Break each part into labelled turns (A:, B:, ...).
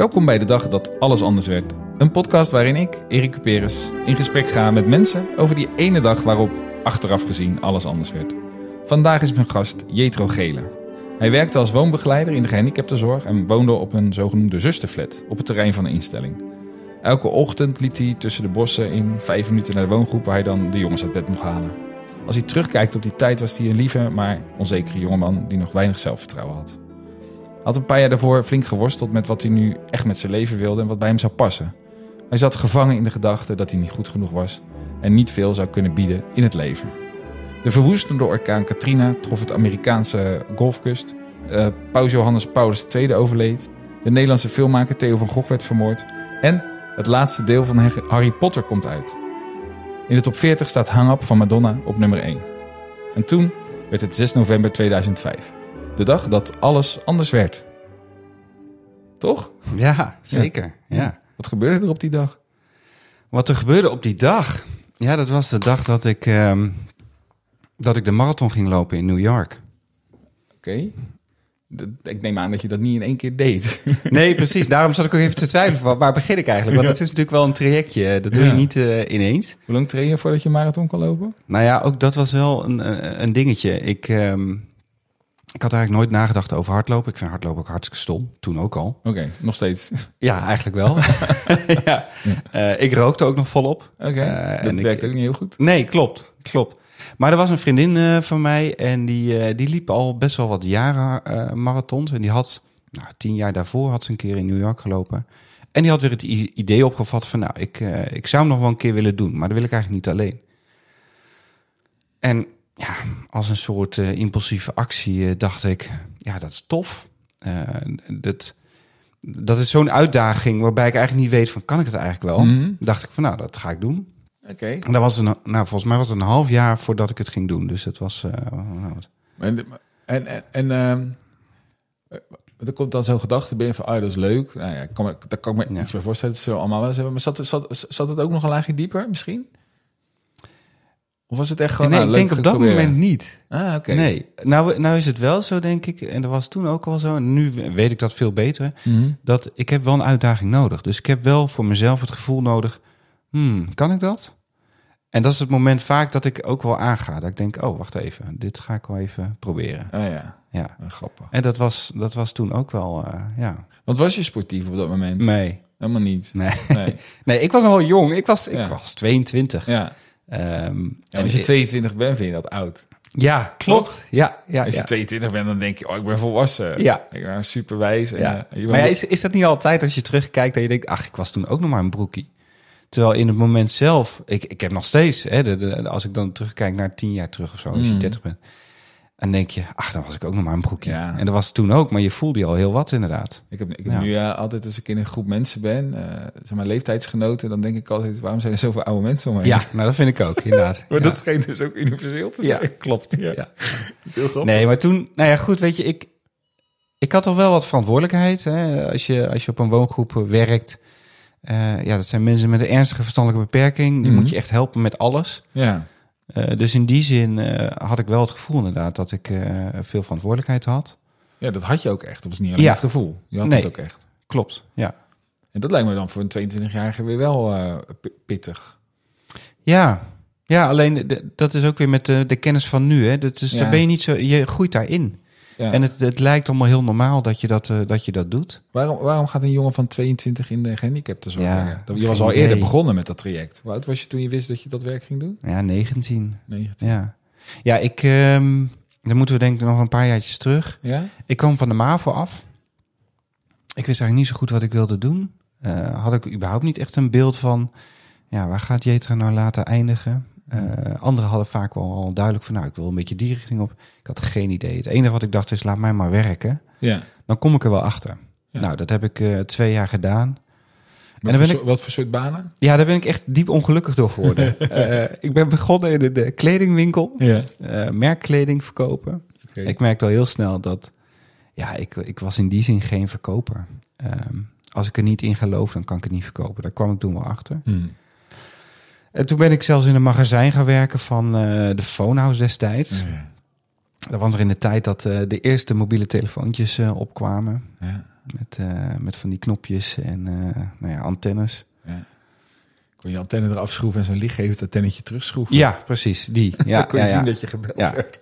A: Welkom bij de dag dat alles anders werd. Een podcast waarin ik, Erik Cuperus, in gesprek ga met mensen over die ene dag waarop, achteraf gezien, alles anders werd. Vandaag is mijn gast Jetro Gele. Hij werkte als woonbegeleider in de gehandicaptenzorg en woonde op een zogenoemde zusterflat op het terrein van de instelling. Elke ochtend liep hij tussen de bossen in vijf minuten naar de woongroep waar hij dan de jongens uit bed mocht halen. Als hij terugkijkt op die tijd was hij een lieve, maar onzekere jongeman die nog weinig zelfvertrouwen had. Had een paar jaar daarvoor flink geworsteld met wat hij nu echt met zijn leven wilde en wat bij hem zou passen. Hij zat gevangen in de gedachte dat hij niet goed genoeg was en niet veel zou kunnen bieden in het leven. De verwoestende orkaan Katrina trof het Amerikaanse golfkust. Uh, Johannes Paulus II overleed. De Nederlandse filmmaker Theo van Gogh werd vermoord. En het laatste deel van Harry Potter komt uit. In de top 40 staat Hang Up van Madonna op nummer 1. En toen werd het 6 november 2005. De dag dat alles anders werd. Toch?
B: Ja, zeker. Ja.
A: Wat gebeurde er op die dag?
B: Wat er gebeurde op die dag? Ja, dat was de dag dat ik, uh, dat ik de marathon ging lopen in New York.
A: Oké. Ik neem aan dat je dat niet in één keer deed.
B: Nee, precies. Daarom zat ik ook even te twijfelen. Waar, waar begin ik eigenlijk? Want het is natuurlijk wel een trajectje. Dat doe je niet uh, ineens.
A: Hoe lang train je voordat je marathon kan lopen?
B: Nou ja, ook dat was wel een, een dingetje. Ik, um, ik had eigenlijk nooit nagedacht over hardlopen. Ik vind hardlopen ook hartstikke stom. Toen ook al.
A: Oké, nog steeds.
B: Ja, eigenlijk wel. ja. Uh, ik rookte ook nog volop.
A: Oké, okay. uh, dat werkt ook niet heel goed.
B: Nee, klopt. Klopt. Maar er was een vriendin uh, van mij en die, die liep al best wel wat jaren marathons. En die had, nou, tien jaar daarvoor had ze een keer in New York gelopen. En die had weer het idee opgevat van, nou, ik, ik zou hem nog wel een keer willen doen. Maar dat wil ik eigenlijk niet alleen. En ja, als een soort uh, impulsieve actie uh, dacht ik, ja, dat is tof. Uh, dat, dat is zo'n uitdaging waarbij ik eigenlijk niet weet van, kan ik het eigenlijk wel? Mm -hmm. Dacht ik van, nou, dat ga ik doen.
A: Oké. Okay.
B: En dat was een, nou, volgens mij was het een half jaar voordat ik het ging doen. Dus het was. Nou,
A: en en, en, en er komt dan zo'n gedachte binnen van, oh, dat is leuk. Nou ja, kan, daar kan ik me ja. iets bij voorstellen. Dat ze allemaal wel eens hebben. Maar zat, zat, zat het ook nog een laagje dieper misschien? Of was het echt gewoon...
B: Nee,
A: nou,
B: ik denk op dat
A: proberen?
B: moment niet.
A: Ah, oké. Okay.
B: Nee, nou, nou is het wel zo, denk ik. En dat was toen ook al zo. En nu weet ik dat veel beter.
A: Mhm.
B: Mm -hmm. Dat ik heb wel een uitdaging nodig. Dus ik heb wel voor mezelf het gevoel nodig... Hmm, kan ik dat? En dat is het moment vaak dat ik ook wel aanga. Dat ik denk, oh, wacht even. Dit ga ik wel even proberen.
A: Ah ja,
B: ja.
A: grappig.
B: En dat was, dat was toen ook wel, uh, ja.
A: Want was je sportief op dat moment?
B: Nee.
A: Helemaal niet?
B: Nee. Nee, nee ik was nog wel jong. Ik was, ik
A: Ja.
B: was 22.
A: Ja.
B: Um,
A: Ja, als je 22 bent, vind je dat oud.
B: Ja, klopt. Ja, ja,
A: Als je
B: ja.
A: 22 bent, dan denk je, oh, ik ben volwassen.
B: Ja.
A: Ik ben superwijs. En,
B: Ja.
A: eh,
B: Maar is, is dat niet altijd als je terugkijkt dat je denkt, ach, ik was toen ook nog maar een broekie. Terwijl in het moment zelf, ik, ik heb nog steeds, hè, de, de- als ik dan terugkijk naar tien jaar terug of zo, als je
A: Mm.
B: 30 bent. Dan denk je, ach, dan was ik ook nog maar een broekie.
A: Ja.
B: En dat was toen ook, maar je voelde je al heel wat inderdaad.
A: Ik heb, ik heb
B: Ja.
A: nu ja, altijd als ik in een groep mensen ben, eh zeg maar leeftijdsgenoten, dan denk ik altijd, waarom zijn er zoveel oude mensen om me heen?
B: Ja, nou dat vind ik ook, inderdaad.
A: Maar
B: ja.
A: dat schijnt dus ook universeel te
B: ja,
A: zijn.
B: klopt.
A: Ja. Dat is heel grappig.
B: Nee, maar toen, nou ja, goed, weet je, ik, ik had al wel wat verantwoordelijkheid. Hè? Als, je, als je op een woongroep werkt, eh, ja, dat zijn mensen met een ernstige verstandelijke beperking. Die
A: Mhm.
B: moet je echt helpen met alles.
A: Ja.
B: Eh, dus in die zin eh, had ik wel het gevoel inderdaad dat ik eh, veel verantwoordelijkheid had.
A: ja, dat had je ook echt. Dat was niet alleen
B: Ja.
A: het gevoel. Je had
B: Nee.
A: het ook echt.
B: Klopt, ja.
A: En dat lijkt me dan voor een 22-jarige weer wel pittig.
B: Ja, ja alleen de- dat is ook weer met de, de kennis van nu. Hè? Dat is,
A: Ja.
B: daar ben je niet zo, je groeit daarin.
A: Ja.
B: En het, het lijkt allemaal heel normaal dat je dat, eh, dat, je dat doet.
A: waarom, waarom gaat een jongen van 22 in de gehandicaptenzorg?
B: Ja,
A: je was al
B: idee.
A: eerder begonnen met dat traject. Hoe oud was je toen je wist dat je dat werk ging doen?
B: Ja, 19.
A: 19.
B: Ja, ja ik, ehm, dan moeten we denk ik nog een paar jaartjes terug.
A: Ja?
B: Ik kwam van de MAVO af. Ik wist eigenlijk niet zo goed wat ik wilde doen. Eh, had ik überhaupt niet echt een beeld van... Ja, waar gaat Jetra nou later eindigen? Eh, anderen hadden vaak wel al duidelijk van... Nou, ik wil een beetje die richting op. Ik had geen idee. Het enige wat ik dacht is, laat mij maar werken.
A: Ja.
B: Dan kom ik er wel achter.
A: Ja.
B: Nou, dat heb ik eh, twee jaar gedaan.
A: Wat,
B: dan ben
A: voor,
B: ik-
A: soort- wat voor soort banen?
B: Ja, daar ben ik echt diep ongelukkig door geworden. Eh, ik ben begonnen in de, de kledingwinkel.
A: Ja.
B: merkkleding verkopen. Ik merkte al heel snel dat, ja, ik, ik was in die zin geen verkoper. Ehm, als ik er niet in geloof, dan kan ik het niet verkopen. Daar kwam ik toen wel achter.
A: Hmm.
B: En toen ben ik zelfs in een magazijn gaan werken van eh, de Phonehouse destijds.
A: Ja.
B: Dat was nog in de tijd dat eh, de eerste mobiele telefoontjes eh, opkwamen.
A: Ja.
B: Met, met van die knopjes en nou ja, antennes.
A: Ja. Kon je antenne eraf schroeven en zo'n lichtgevend antennetje terugschroeven.
B: Ja, precies, die. Ja,
A: Dan kon je
B: ja, ja.
A: zien dat je gebeld
B: Ja.
A: werd.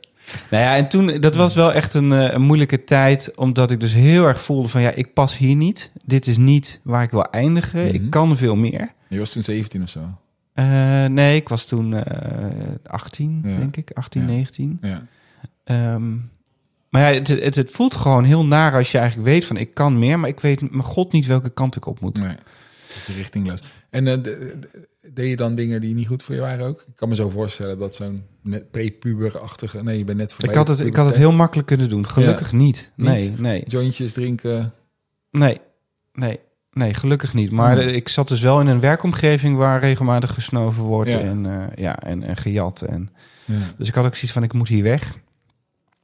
B: Nou ja, en toen, dat was wel echt een, een moeilijke tijd, omdat ik dus heel erg voelde van, ja, ik pas hier niet. Dit is niet waar ik wil eindigen.
A: Mhm.
B: Ik kan veel meer.
A: Je was toen 17 of zo.
B: Eh, nee, ik was toen eh 18,
A: Ja.
B: denk ik. 18,
A: Ja.
B: 19.
A: Ja.
B: Ehm, maar ja, het, het, het voelt gewoon heel naar als je eigenlijk weet van, ik kan meer, maar ik weet mijn god niet welke kant ik op moet.
A: Nee. Richtingloos. En eh, de- de- deed je dan dingen die niet goed voor je waren ook? Ik kan me zo voorstellen dat zo'n net prepuberachtige... Nee, je bent net voorbij.
B: Ik had, het, ik had het heel makkelijk kunnen doen. Gelukkig. Niet? Nee, nee,
A: Jointjes drinken.
B: nee, nee, nee, gelukkig niet. Maar eh, ik zat dus wel in een werkomgeving waar regelmatig gesnoven wordt
A: Ja.
B: en, eh, ja, en, en gejat. En,
A: Ja.
B: dus ik had ook zoiets van, ik moet hier weg.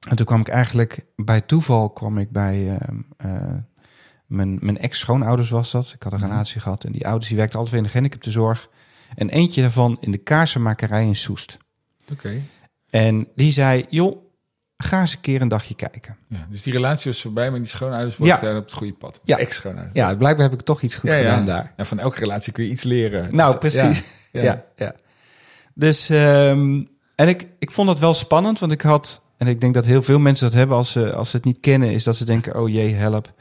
B: En toen kwam ik eigenlijk, bij toeval kwam ik bij ehm, eh, mijn, mijn ex-schoonouders was dat. Ik had een
A: Mhm.
B: relatie gehad en die ouders die werkten altijd weer in de gehandicaptenzorg. En eentje daarvan in de kaarsenmakerij in Soest.
A: Oké.
B: En die zei, joh, ga eens een keer een dagje kijken.
A: Ja, dus die relatie was voorbij, maar die schoonouders waren
B: Ja.
A: op het goede pad.
B: Ja.
A: Ex-schoonouders.
B: Ja, blijkbaar heb ik toch iets goed
A: Ja, ja.
B: gedaan daar.
A: En van elke relatie kun je iets leren.
B: Nou,
A: Dus,
B: precies.
A: Ja.
B: Ja, ja. Dus, ehm, en ik, ik vond dat wel spannend, want ik had, en ik denk dat heel veel mensen dat hebben als ze, als ze het niet kennen, is dat ze denken, oh jee, help.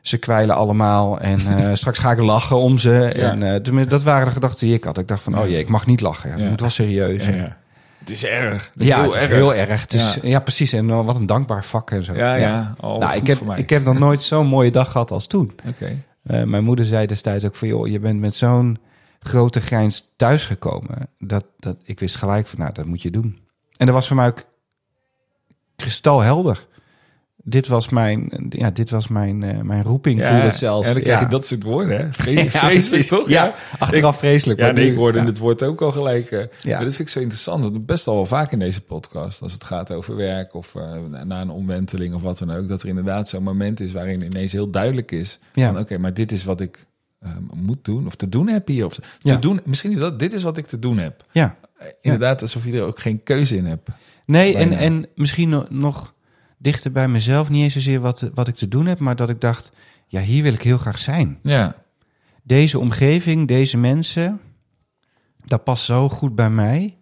B: Ze kwijlen allemaal en eh, straks ga ik lachen om ze.
A: Ja.
B: En eh, dat waren de gedachten die ik had. Ik dacht van, oh jee, ik mag niet lachen. Het
A: Ja.
B: moet wel serieus.
A: Ja. Het is erg. Het is
B: ja
A: heel
B: het is
A: erg.
B: heel erg. Het is,
A: Ja.
B: ja. precies. En uh, wat een dankbaar vak en zo.
A: Ja, ja. Al
B: Nou, ik heb, ik heb nog nooit zo'n mooie dag gehad als toen.
A: Oké.
B: Eh, mijn moeder zei destijds ook van, joh, je bent met zo'n grote grijns thuisgekomen. Dat, dat, ik wist gelijk van, nou, dat moet je doen. En dat was voor mij ook kristalhelder. Dit was mijn, ja, dit was mijn, eh, mijn roeping,
A: Ja,
B: voelde het zelfs.
A: Ja, dan krijg je
B: Ja.
A: dat soort woorden, hè? Vre-
B: Ja,
A: Vreselijk,
B: precies.
A: toch?
B: Ja, achteraf vreselijk.
A: Ja, nee,
B: nu-
A: ik hoorde
B: ja.
A: het woord ook al gelijk. eh.
B: Ja.
A: Maar dat vind ik zo interessant. Dat best al wel vaak in deze podcast, als het gaat over werk of eh, na- een omwenteling of wat dan ook, dat er inderdaad zo'n moment is waarin ineens heel duidelijk is
B: Ja.
A: van oké, maar dit is wat ik eh, moet doen of te doen heb hier. Of te
B: Ja.
A: doen, misschien is dat, dit is wat ik te doen heb.
B: Ja.
A: Inderdaad, alsof je er ook geen keuze in hebt.
B: Nee, en,
A: Bijna.
B: en misschien no- nog dichter bij mezelf. Niet eens zozeer wat, wat ik te doen heb, maar dat ik dacht... ja, hier wil ik heel graag zijn.
A: Ja,
B: Deze omgeving, deze mensen... dat past zo goed bij mij.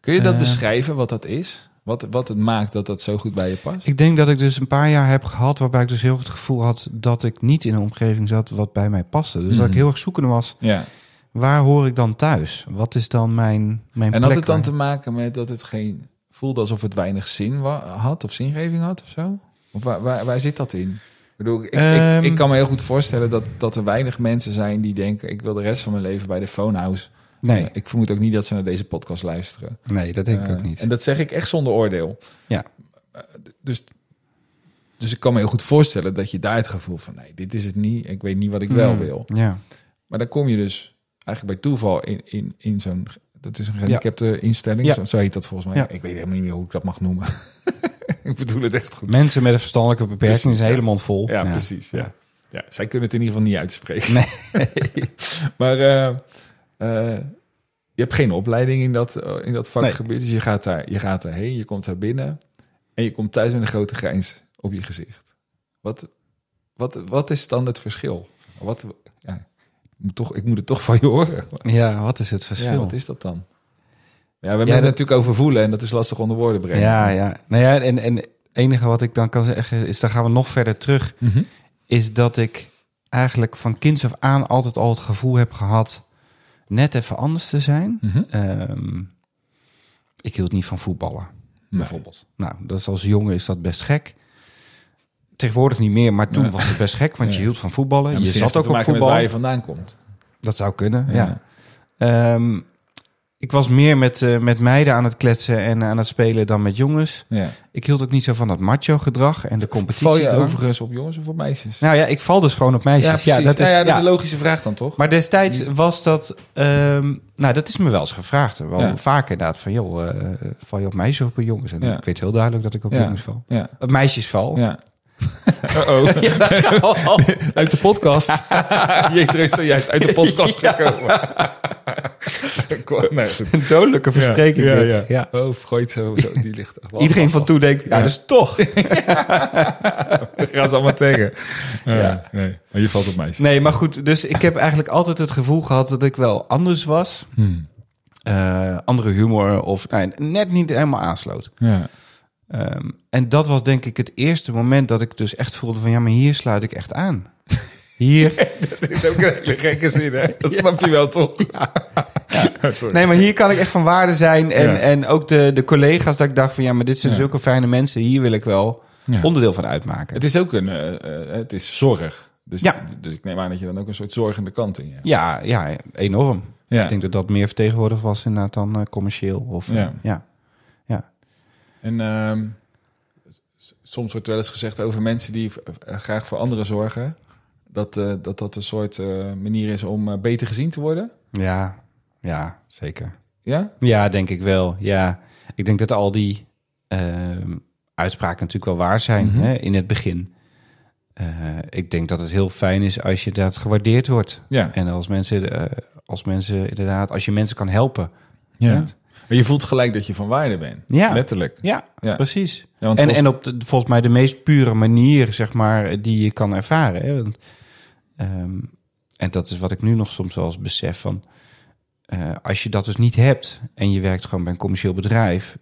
A: kun je dat
B: Eh.
A: beschrijven wat dat is? Wat, wat het maakt dat dat zo goed bij je past?
B: Ik denk dat ik dus een paar jaar heb gehad... waarbij ik dus heel het gevoel had... dat ik niet in een omgeving zat wat bij mij paste. Dus dat ik
A: Mhm.
B: heel erg zoekende was...
A: ja.
B: waar hoor ik dan thuis? Wat is dan mijn, mijn
A: En had het dan
B: waar-
A: te maken met dat het geen voelde alsof het weinig zin had of zingeving had of zo? Of waar, waar, waar zit dat in? Ik, bedoel, ik,
B: Ehm.
A: ik, ik kan me heel goed voorstellen dat, dat er weinig mensen zijn die denken: ik wil de rest van mijn leven bij de phonehouse.
B: Nee,
A: Eh, ik vermoed ook niet dat ze naar deze podcast luisteren.
B: nee, dat denk ik
A: Eh,
B: ook niet.
A: En dat zeg ik echt zonder oordeel.
B: Ja.
A: Eh, dus, dus ik kan me heel goed voorstellen dat je daar het gevoel van: nee, dit is het niet. Ik weet niet wat ik wel
B: Mm,
A: wil.
B: Ja.
A: Maar dan kom je dus eigenlijk bij toeval in, in, in zo'n... Dat is een gehandicapte instelling,
B: Ja.
A: zo, zo heet dat volgens mij.
B: Ja.
A: Ik weet helemaal niet meer hoe ik dat mag noemen. ik bedoel het echt goed.
B: Mensen met een verstandelijke beperking
A: Precies,
B: is
A: ja.
B: helemaal vol.
A: ja, precies. Ja. Ja, zij kunnen het in ieder geval niet uitspreken.
B: Nee.
A: maar eh, eh, je hebt geen opleiding in dat, eh, in dat vakgebied. Dus je gaat, daar, je gaat daarheen, je komt daar binnen... en je komt thuis met een grote grijns op je gezicht. Wat, wat, wat is dan het verschil? Wat, ja, moet toch, ik moet het toch van je horen.
B: Ja, wat is het verschil?
A: Ja, wat is dat dan? Ja, we hebben het natuurlijk over voelen en dat is lastig onder woorden brengen.
B: Ja, ja. Nou ja, en, en het enige wat ik dan kan zeggen is, dan gaan we nog verder terug,
A: Mhm.
B: is dat ik eigenlijk van kinds af aan altijd al het gevoel heb gehad net even anders te zijn.
A: Mhm.
B: Ehm, ik hield niet van voetballen,
A: Nee.
B: bijvoorbeeld. Nou, dat is als jongen is dat best gek. Tegenwoordig niet meer, maar toen
A: Ja.
B: was het best gek, want
A: Ja.
B: je hield van voetballen.
A: Ja,
B: je zat ook op voetbal.
A: waar je vandaan komt.
B: Dat zou kunnen, ja. Ehm, ik was meer met, eh, met meiden aan het kletsen en aan het spelen dan met jongens.
A: Ja.
B: Ik hield ook niet zo van dat macho gedrag en de competitie.
A: Val je overigens op jongens of op meisjes?
B: Nou ja, ik val dus gewoon op meisjes.
A: ja, precies.
B: dat is,
A: Nou ja, dat is een logische vraag dan toch?
B: Maar destijds was dat... ehm, nou, dat is me wel eens gevraagd. Wel vaak inderdaad van, joh, eh, val je op meisjes of op jongens? En ik weet heel duidelijk dat ik op jongens val.
A: Ja.
B: Op meisjes val.
A: ja. Uh-oh. uit de podcast. Jetro is zojuist uit de podcast gekomen. nee.
B: Een dodelijke verspreking
A: ja,
B: dit.
A: ja. Oh, Freud, zo, zo, die ligt echt wel.
B: Iedereen van toe denkt, ja, dat is toch.
A: We gaan ze allemaal tegen. Nee, maar je valt op mij.
B: Nee, maar goed, dus ik heb eigenlijk altijd het gevoel gehad dat ik wel anders was.
A: Hmm.
B: Eh, andere humor of nou, net niet helemaal aansloot.
A: Ja.
B: Ehm, en dat was denk ik het eerste moment dat ik dus echt voelde van ja, maar hier sluit ik echt aan. Hier,
A: Dat is ook een hele gekke zin, hè? Dat snap je wel, toch? Ja. Sorry.
B: nee, maar hier kan ik echt van waarde zijn. En, en ook de, de collega's dat ik dacht van ja, maar dit zijn zulke fijne mensen. Hier wil ik wel onderdeel van uitmaken.
A: Het is ook een, eh, eh, het is zorg. Dus,
B: Ja.
A: dus ik neem aan dat je dan ook een soort zorgende kant in hebt.
B: Ja, ja, enorm.
A: Ja.
B: Ik denk dat dat meer vertegenwoordigd was inderdaad dan eh, commercieel. Of,
A: Ja. En ehm, soms wordt wel eens gezegd over mensen die eh, graag voor anderen zorgen, dat eh, dat, dat een soort eh, manier is om beter gezien te worden.
B: Ja, ja, zeker.
A: Ja?
B: Ja, denk ik wel. Ja, ik denk dat al die ehm, uitspraken natuurlijk wel waar zijn
A: Mhm.
B: hè, in het begin. Ik denk dat het heel fijn is als je dat gewaardeerd wordt.
A: Ja.
B: En als mensen, als mensen inderdaad, als je mensen kan helpen.
A: ja.
B: Ja.
A: Maar je voelt gelijk dat je van waarde bent.
B: Ja.
A: Letterlijk.
B: Ja,
A: Ja.
B: precies.
A: Ja,
B: En,
A: volgens-
B: en op de, volgens mij de meest pure manier, zeg maar, die je kan ervaren. Hè? Want, ehm, en dat is wat ik nu nog soms wel eens besef van... eh, als je dat dus niet hebt en je werkt gewoon bij een commercieel bedrijf...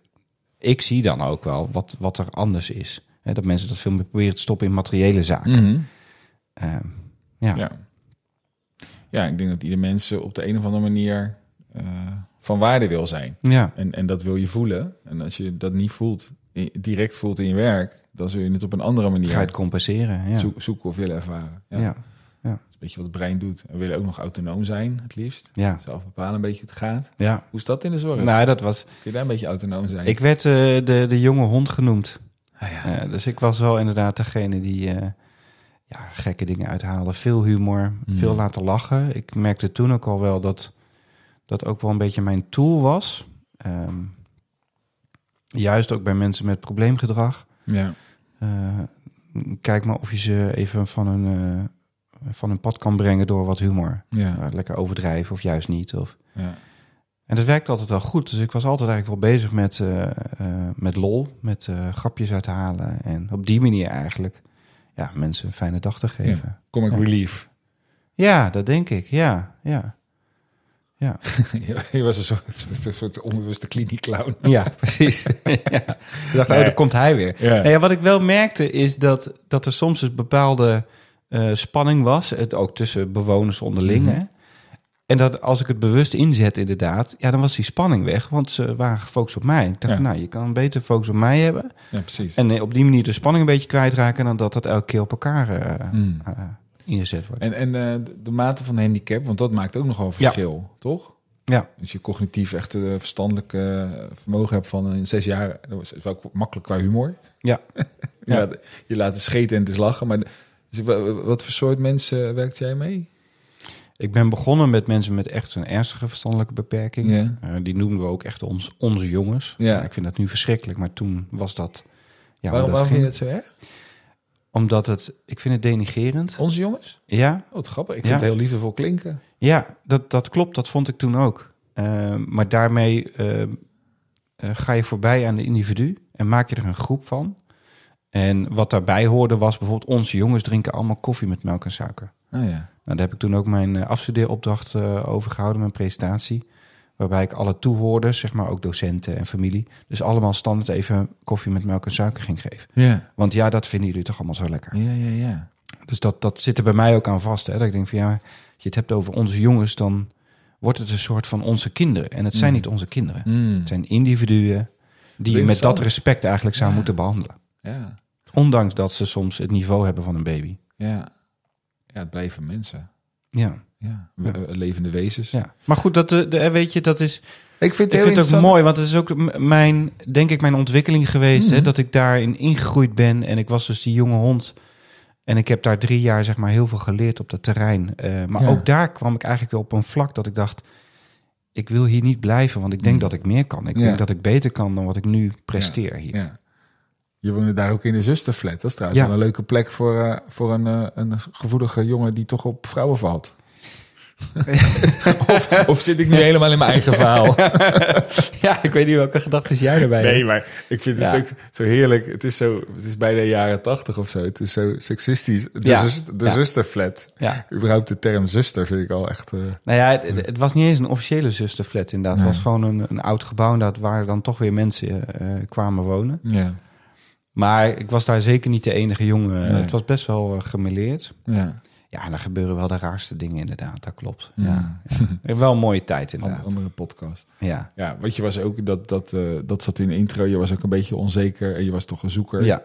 B: ik zie dan ook wel wat, wat er anders is. Hè? Dat mensen dat veel meer proberen te stoppen in materiële zaken.
A: Mhm.
B: Ehm, ja.
A: Ja. ja, ik denk dat ieder mens eh, op de een of andere manier eh, van waarde wil zijn.
B: Ja.
A: En, en dat wil je voelen. En als je dat niet voelt, direct voelt in je werk, dan zul je het op een andere manier
B: ga je het compenseren. Ja.
A: zoek- zoeken of willen ervaren. Ja.
B: Ja.
A: Dat is een beetje wat het brein doet. En we willen ook nog autonoom zijn, het liefst.
B: Ja.
A: Zelf bepalen een beetje hoe het gaat.
B: ja.
A: Hoe is dat in de zorg?
B: Nou, dat was...
A: Kun je daar een beetje autonoom zijn?
B: Ik werd eh, de, de jonge hond genoemd.
A: Ah, ja.
B: Eh, dus ik was wel inderdaad degene die eh, ja, gekke dingen uithaalde. Veel humor,
A: Mm.
B: veel laten lachen. Ik merkte toen ook al wel dat dat ook wel een beetje mijn tool was. Ehm, juist ook bij mensen met probleemgedrag.
A: ja.
B: Eh, kijk maar of je ze even van hun, eh, van hun pad kan brengen door wat humor.
A: Ja.
B: Eh, lekker overdrijven of juist niet. Of...
A: Ja.
B: En dat werkte altijd wel goed. Dus ik was altijd eigenlijk wel bezig met, met lol, met grapjes uithalen. En op die manier eigenlijk ja, mensen een fijne dag te geven.
A: Comic
B: Ja.
A: relief.
B: Ja, dat denk ik. Ja, ja. Ja,
A: je was een soort, soort, soort onbewuste kliniekclown.
B: ja precies. ja. Ik dacht,
A: Nee.
B: oh, daar komt hij weer.
A: Ja.
B: Nou ja, wat ik wel merkte is dat, dat er soms een bepaalde eh, spanning was. Het, ook tussen bewoners onderling.
A: Mhm.
B: hè. En dat als ik het bewust inzet inderdaad, ja, dan was die spanning weg. Want ze waren gefocust op mij. Ik dacht,
A: Ja.
B: nou, je kan beter focus op mij hebben.
A: Ja, precies.
B: En eh, op die manier de spanning een beetje kwijtraken... dan dat dat elke keer op elkaar eh, eh, ingezet wordt.
A: En, en eh, de- de mate van handicap, want dat maakt ook nogal
B: Ja.
A: verschil, toch?
B: Ja.
A: Als je cognitief echt uh, verstandelijk eh, vermogen hebt van een zes jaar, dat is wel makkelijk qua humor.
B: Ja.
A: je,
B: Ja.
A: laat, je laat het scheten en het is lachen. Maar dus, wa- wat voor soort mensen werkt jij mee?
B: Ik ben begonnen met mensen met echt een ernstige verstandelijke beperking.
A: Ja.
B: Eh, die noemen we ook echt ons, onze jongens.
A: Ja.
B: ik vind dat nu verschrikkelijk, maar toen was dat... Ja,
A: waarom
B: hoe dat
A: waarom vind je dat zo erg?
B: Omdat het... Ik vind het denigerend.
A: Onze jongens?
B: Ja,
A: Oh, wat grappig. Ik
B: Ja.
A: vind het heel liefdevol klinken.
B: Ja, dat, dat klopt. Dat vond ik toen ook. Eh, maar daarmee eh, eh, ga je voorbij aan de individu en maak je er een groep van. En wat daarbij hoorde was bijvoorbeeld... onze jongens drinken allemaal koffie met melk en suiker.
A: Oh ja.
B: Nou, daar heb ik toen ook mijn afstudeeropdracht over gehouden, mijn presentatie. Waarbij ik alle toehoorders, zeg maar ook docenten en familie... dus allemaal standaard even koffie met melk en suiker ging geven.
A: Ja.
B: Want ja, dat vinden jullie toch allemaal zo lekker.
A: Ja, ja, ja.
B: Dus dat, dat zit er bij mij ook aan vast. Hè? Dat ik denk van ja, als je het hebt over onze jongens, dan wordt het een soort van onze kinderen. En het zijn
A: Mm.
B: niet onze kinderen.
A: Mm.
B: Het zijn individuen die je met dat respect eigenlijk zou
A: Ja.
B: moeten behandelen.
A: Ja.
B: Ondanks dat ze soms het niveau hebben van een baby.
A: Ja. Ja, het blijven mensen.
B: Ja,
A: Ja.
B: Ja.
A: We- levende wezens.
B: ja. Maar goed, dat, de, de- weet je, dat is,
A: Ik vind
B: ik vind het ook mooi, want het is ook mijn, denk ik, mijn ontwikkeling geweest. Hè,
A: Mhm.
B: dat ik daarin ingegroeid ben. En ik was dus die jonge hond. En ik heb daar drie jaar, zeg maar, heel veel geleerd op dat terrein. Eh, maar
A: Ja.
B: ook daar kwam ik eigenlijk wel op een vlak dat ik dacht... ik wil hier niet blijven, want ik denk
A: Mm.
B: dat ik meer kan. Ik
A: Ja.
B: denk dat ik beter kan dan wat ik nu presteer hier.
A: Ja. Je woonde daar ook in de zusterflat. Dat is trouwens wel een leuke plek voor, eh, voor een, eh, een gevoelige jongen die toch op vrouwen valt. of, of zit ik nu helemaal in mijn eigen verhaal?
B: ja, ik weet niet welke gedachten jij erbij
A: Nee,
B: hebt.
A: maar ik vind
B: Ja.
A: het ook zo heerlijk. Het is, zo, het is bijna jaren tachtig of zo. Het is zo seksistisch. De,
B: Ja.
A: zus, de
B: Ja.
A: zusterflat.
B: Ja.
A: Überhaupt de term zuster vind ik al echt... eh,
B: Nou ja, het, het was niet eens een officiële zusterflat inderdaad.
A: Nee.
B: Het was gewoon een, een oud gebouw inderdaad, waar dan toch weer mensen eh, kwamen wonen.
A: ja,
B: Maar ik was daar zeker niet de enige jongen.
A: Nee.
B: Het was best wel eh, gemêleerd.
A: ja.
B: Ja, en er gebeuren wel de raarste dingen inderdaad, dat klopt.
A: Mm.
B: Ja, ja. Wel een mooie tijd
A: Andere,
B: inderdaad.
A: andere podcast.
B: Ja,
A: Ja, want je was ook... Dat, dat, eh, dat zat in de intro. Je was ook een beetje onzeker. En je was toch een zoeker.
B: ja.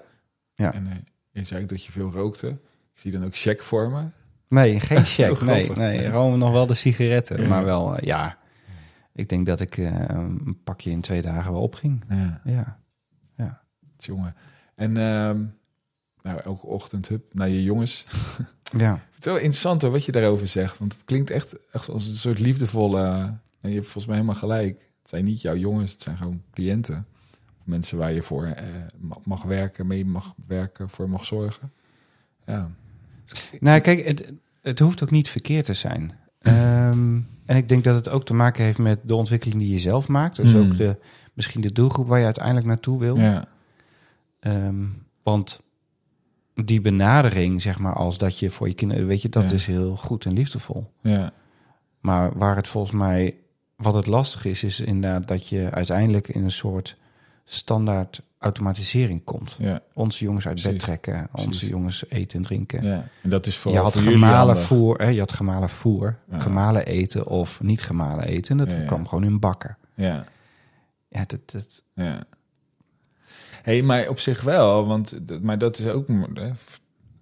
B: ja.
A: En eh, je zei ook dat je veel rookte. Ik zie dan ook check voor me.
B: Nee, geen check. Nee, nee, gewoon nog wel de sigaretten.
A: Ja.
B: Maar wel, eh, ja. Ik denk dat ik een pakje in twee dagen wel opging.
A: Ja.
B: Ja.
A: Jongen. En ehm, nou, elke ochtend hup, naar je jongens.
B: Ja.
A: Het is wel interessant hoor, wat je daarover zegt. Want het klinkt echt, echt als een soort liefdevolle... en je hebt volgens mij helemaal gelijk. Het zijn niet jouw jongens, het zijn gewoon cliënten. Mensen waar je voor eh, ma- mag werken, mee mag werken, voor mag zorgen. Ja.
B: Nou, kijk, het, het hoeft ook niet verkeerd te zijn. Ehm, en ik denk dat het ook te maken heeft met de ontwikkeling die je zelf maakt. Dus
A: Hmm.
B: ook de, misschien de doelgroep waar je uiteindelijk naartoe wil.
A: Ja.
B: Ehm, want die benadering, zeg maar, als dat je voor je kinderen, weet je, dat
A: Ja.
B: is heel goed en liefdevol.
A: Ja.
B: Maar waar het volgens mij, wat het lastig is, is inderdaad dat je uiteindelijk in een soort standaard automatisering komt.
A: Ja.
B: Onze jongens uit bed trekken, onze
A: Precies.
B: jongens eten en drinken.
A: ja. En dat is
B: je
A: vooral
B: had
A: voor
B: gemalen voer, hè, je had gemalen voer,
A: Ja.
B: gemalen eten of niet gemalen eten. Dat
A: ja.
B: kwam gewoon in bakken.
A: Ja.
B: Ja, dat, dat,
A: Ja. Hey, maar op zich wel, want maar dat is ook,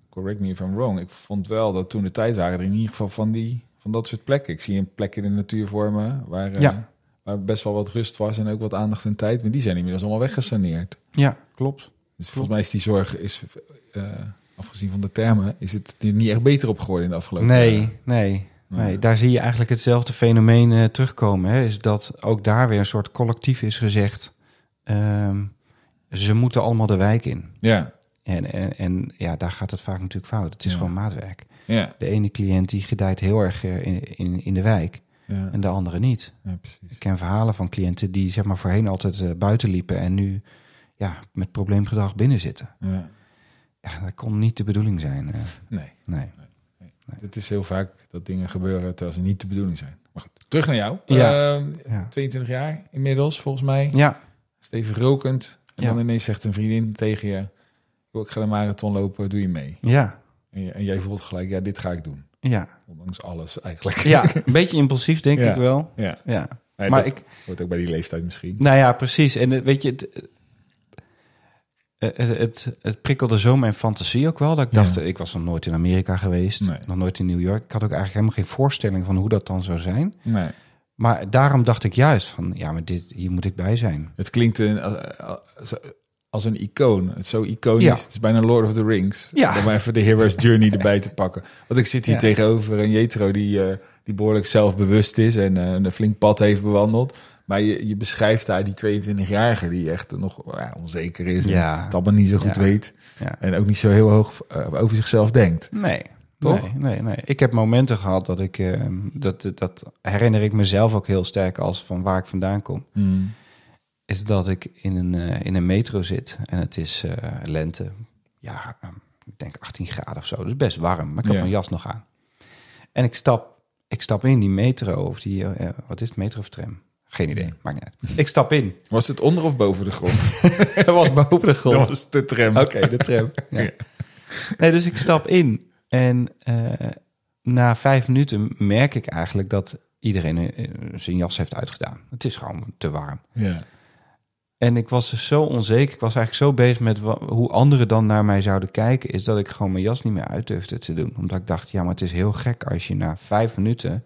A: correct me if I'm wrong. Ik vond wel dat toen de tijd waren er in ieder geval van die van dat soort plekken. Ik zie een plek in de natuur voor me waar, eh, waar best wel wat rust was en ook wat aandacht en tijd. Maar die zijn inmiddels allemaal weggesaneerd.
B: ja, klopt.
A: Dus volgens mij is die zorg, is, eh, afgezien van de termen, is het er niet echt beter op geworden in de afgelopen
B: Nee,
A: jaren.
B: nee,
A: Nee.
B: nee. Daar zie je eigenlijk hetzelfde fenomeen eh, terugkomen. Hè? Is dat ook daar weer een soort collectief is gezegd. ehm, ze moeten allemaal de wijk in.
A: Ja,
B: En, en, en ja, daar gaat het vaak natuurlijk fout. Het is
A: Ja.
B: gewoon maatwerk.
A: ja,
B: De ene cliënt die gedijt heel erg eh, in, in, in de wijk
A: ja,
B: en de andere niet.
A: ja, precies.
B: Ik ken verhalen van cliënten die zeg maar voorheen altijd eh, buiten liepen en nu ja, met probleemgedrag binnen zitten.
A: Ja.
B: Ja, dat kon niet de bedoeling zijn. eh,
A: Nee.
B: nee.
A: Het is heel vaak dat dingen gebeuren terwijl ze niet de bedoeling zijn. Maar goed, terug naar jou.
B: Ja.
A: Ehm,
B: Ja.
A: 22 jaar inmiddels, volgens mij.
B: Ja,
A: Stevig rokend. En
B: Ja.
A: dan ineens zegt een vriendin tegen je... "Joh, ik ga de marathon lopen, doe je mee?
B: ja,
A: En, je- en jij voelt gelijk, ja, dit ga ik doen.
B: ja.
A: Ondanks alles eigenlijk.
B: Ja, een beetje impulsief denk
A: Ja.
B: ik wel.
A: ja.
B: Ja.
A: Nee,
B: Maar ik,
A: hoort ook bij die leeftijd misschien.
B: nou ja, precies. En eh, weet je, het, eh, het, het, het prikkelde zo mijn fantasie ook wel. Dat ik dacht, eh, ik was nog nooit in Amerika geweest.
A: Nee.
B: Nog nooit in New York. Ik had ook eigenlijk helemaal geen voorstelling van hoe dat dan zou zijn.
A: Nee.
B: Maar daarom dacht ik juist van, ja, maar dit, hier moet ik bij zijn.
A: Het klinkt een, als, als een icoon. Het is zo iconisch.
B: Ja.
A: Het is bijna Lord of the Rings.
B: Ja.
A: Om even de Hero's Journey erbij te pakken. Want ik zit hier
B: Ja.
A: tegenover een Jetro die, eh, die behoorlijk zelfbewust is en eh, een flink pad heeft bewandeld. Maar je, je beschrijft daar die 22-jarige die echt nog ja, onzeker is. En
B: Ja.
A: het allemaal niet zo goed weet. En ook niet zo heel hoog eh, over zichzelf denkt.
B: Nee.
A: Toch?
B: Nee, nee, nee. Ik heb momenten gehad dat ik, eh, dat, dat herinner ik mezelf ook heel sterk als van waar ik vandaan kom.
A: Hmm.
B: Is dat ik in een, eh, in een metro zit en het is eh, lente. Ja, eh, ik denk 18 graden of zo. Dus best warm, maar ik heb
A: Ja.
B: mijn jas nog aan. En ik stap, ik stap in die metro of die, wat is het, metro of tram? Geen idee, maakt niet uit. Ik stap in.
A: Was het onder of boven de grond?
B: Dat was boven de grond.
A: Dat was de tram.
B: Oké, de tram. Ja. Nee, dus ik stap in en eh, na vijf minuten merk ik eigenlijk dat iedereen eh, zijn jas heeft uitgedaan. Het is gewoon te warm.
A: Ja.
B: En ik was dus zo onzeker. Ik was eigenlijk zo bezig met hoe anderen dan naar mij zouden kijken. Is dat ik gewoon mijn jas niet meer uit durfde te doen. Omdat ik dacht, ja, maar het is heel gek als je na vijf minuten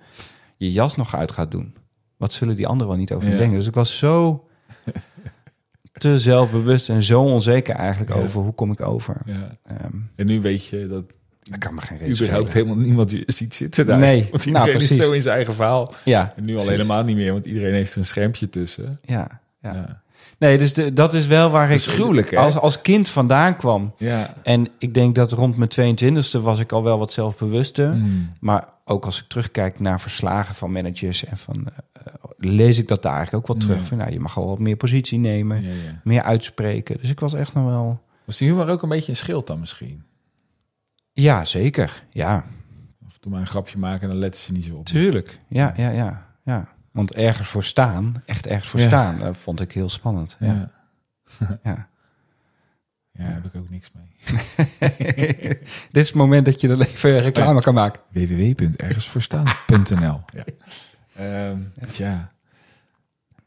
B: je jas nog uit gaat doen. Wat zullen die anderen wel niet over me
A: Ja.
B: denken? Dus ik was zo te zelfbewust en zo onzeker eigenlijk
A: Ja.
B: over hoe kom ik over.
A: ja.
B: Ehm
A: En nu weet je dat
B: dat kan me geen reden
A: überhaupt
B: schelen.
A: helemaal niemand je ziet zitten daar.
B: Nee,
A: Want
B: nou,
A: iedereen is
B: precies.
A: zo in zijn eigen verhaal.
B: Ja,
A: En nu al helemaal niet meer, want iedereen heeft een schermpje tussen.
B: Ja, ja.
A: Ja.
B: Nee, dus de, dat is wel waar
A: is
B: ik
A: gruwelijk,
B: als, als kind vandaan kwam.
A: Ja.
B: En ik denk dat rond mijn 22e was ik al wel wat zelfbewuster.
A: Mm.
B: Maar ook als ik terugkijk naar verslagen van managers en van eh, eh, lees ik dat daar eigenlijk ook wel terug.
A: Ja.
B: Van, nou, je mag al wat meer positie nemen,
A: ja.
B: meer uitspreken. Dus ik was echt nog wel.
A: Was die humor ook een beetje een schild dan misschien?
B: Ja, zeker. Ja,
A: Of toen maar een grapje maken en dan letten ze niet zo op.
B: tuurlijk. Ja, ja, ja, ja. Want ergens voor staan, echt ergens voor
A: Ja.
B: staan, dat vond ik heel spannend. Ja.
A: Ja.
B: Ja.
A: Heb ik ook niks mee.
B: Dit is het moment dat je er even reclame kan maken.
A: www.ergensvoorstaan.nl ja. Ehm, ja.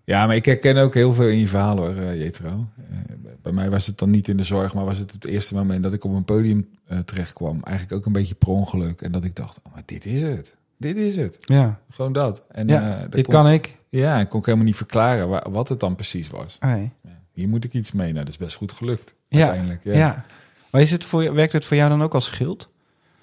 A: Ja, maar ik herken ook heel veel in je verhaal hoor, eh, Jetro. Eh, bij mij was het dan niet in de zorg, maar was het het eerste moment dat ik op een podium eh, terecht kwam. Eigenlijk ook een beetje per ongeluk. En dat ik dacht, oh, maar dit is het. Dit is het.
B: Ja,
A: Gewoon dat. En,
B: ja dit
A: kon-
B: kan ik.
A: Ja, ik kon helemaal niet verklaren wa- wat het dan precies was.
B: Nee.
A: Hier moet ik iets mee. Nou, dat is best goed gelukt.
B: Ja,
A: Uiteindelijk. Ja.
B: Ja. Maar is het voor, je- werkt het voor jou dan ook als schild?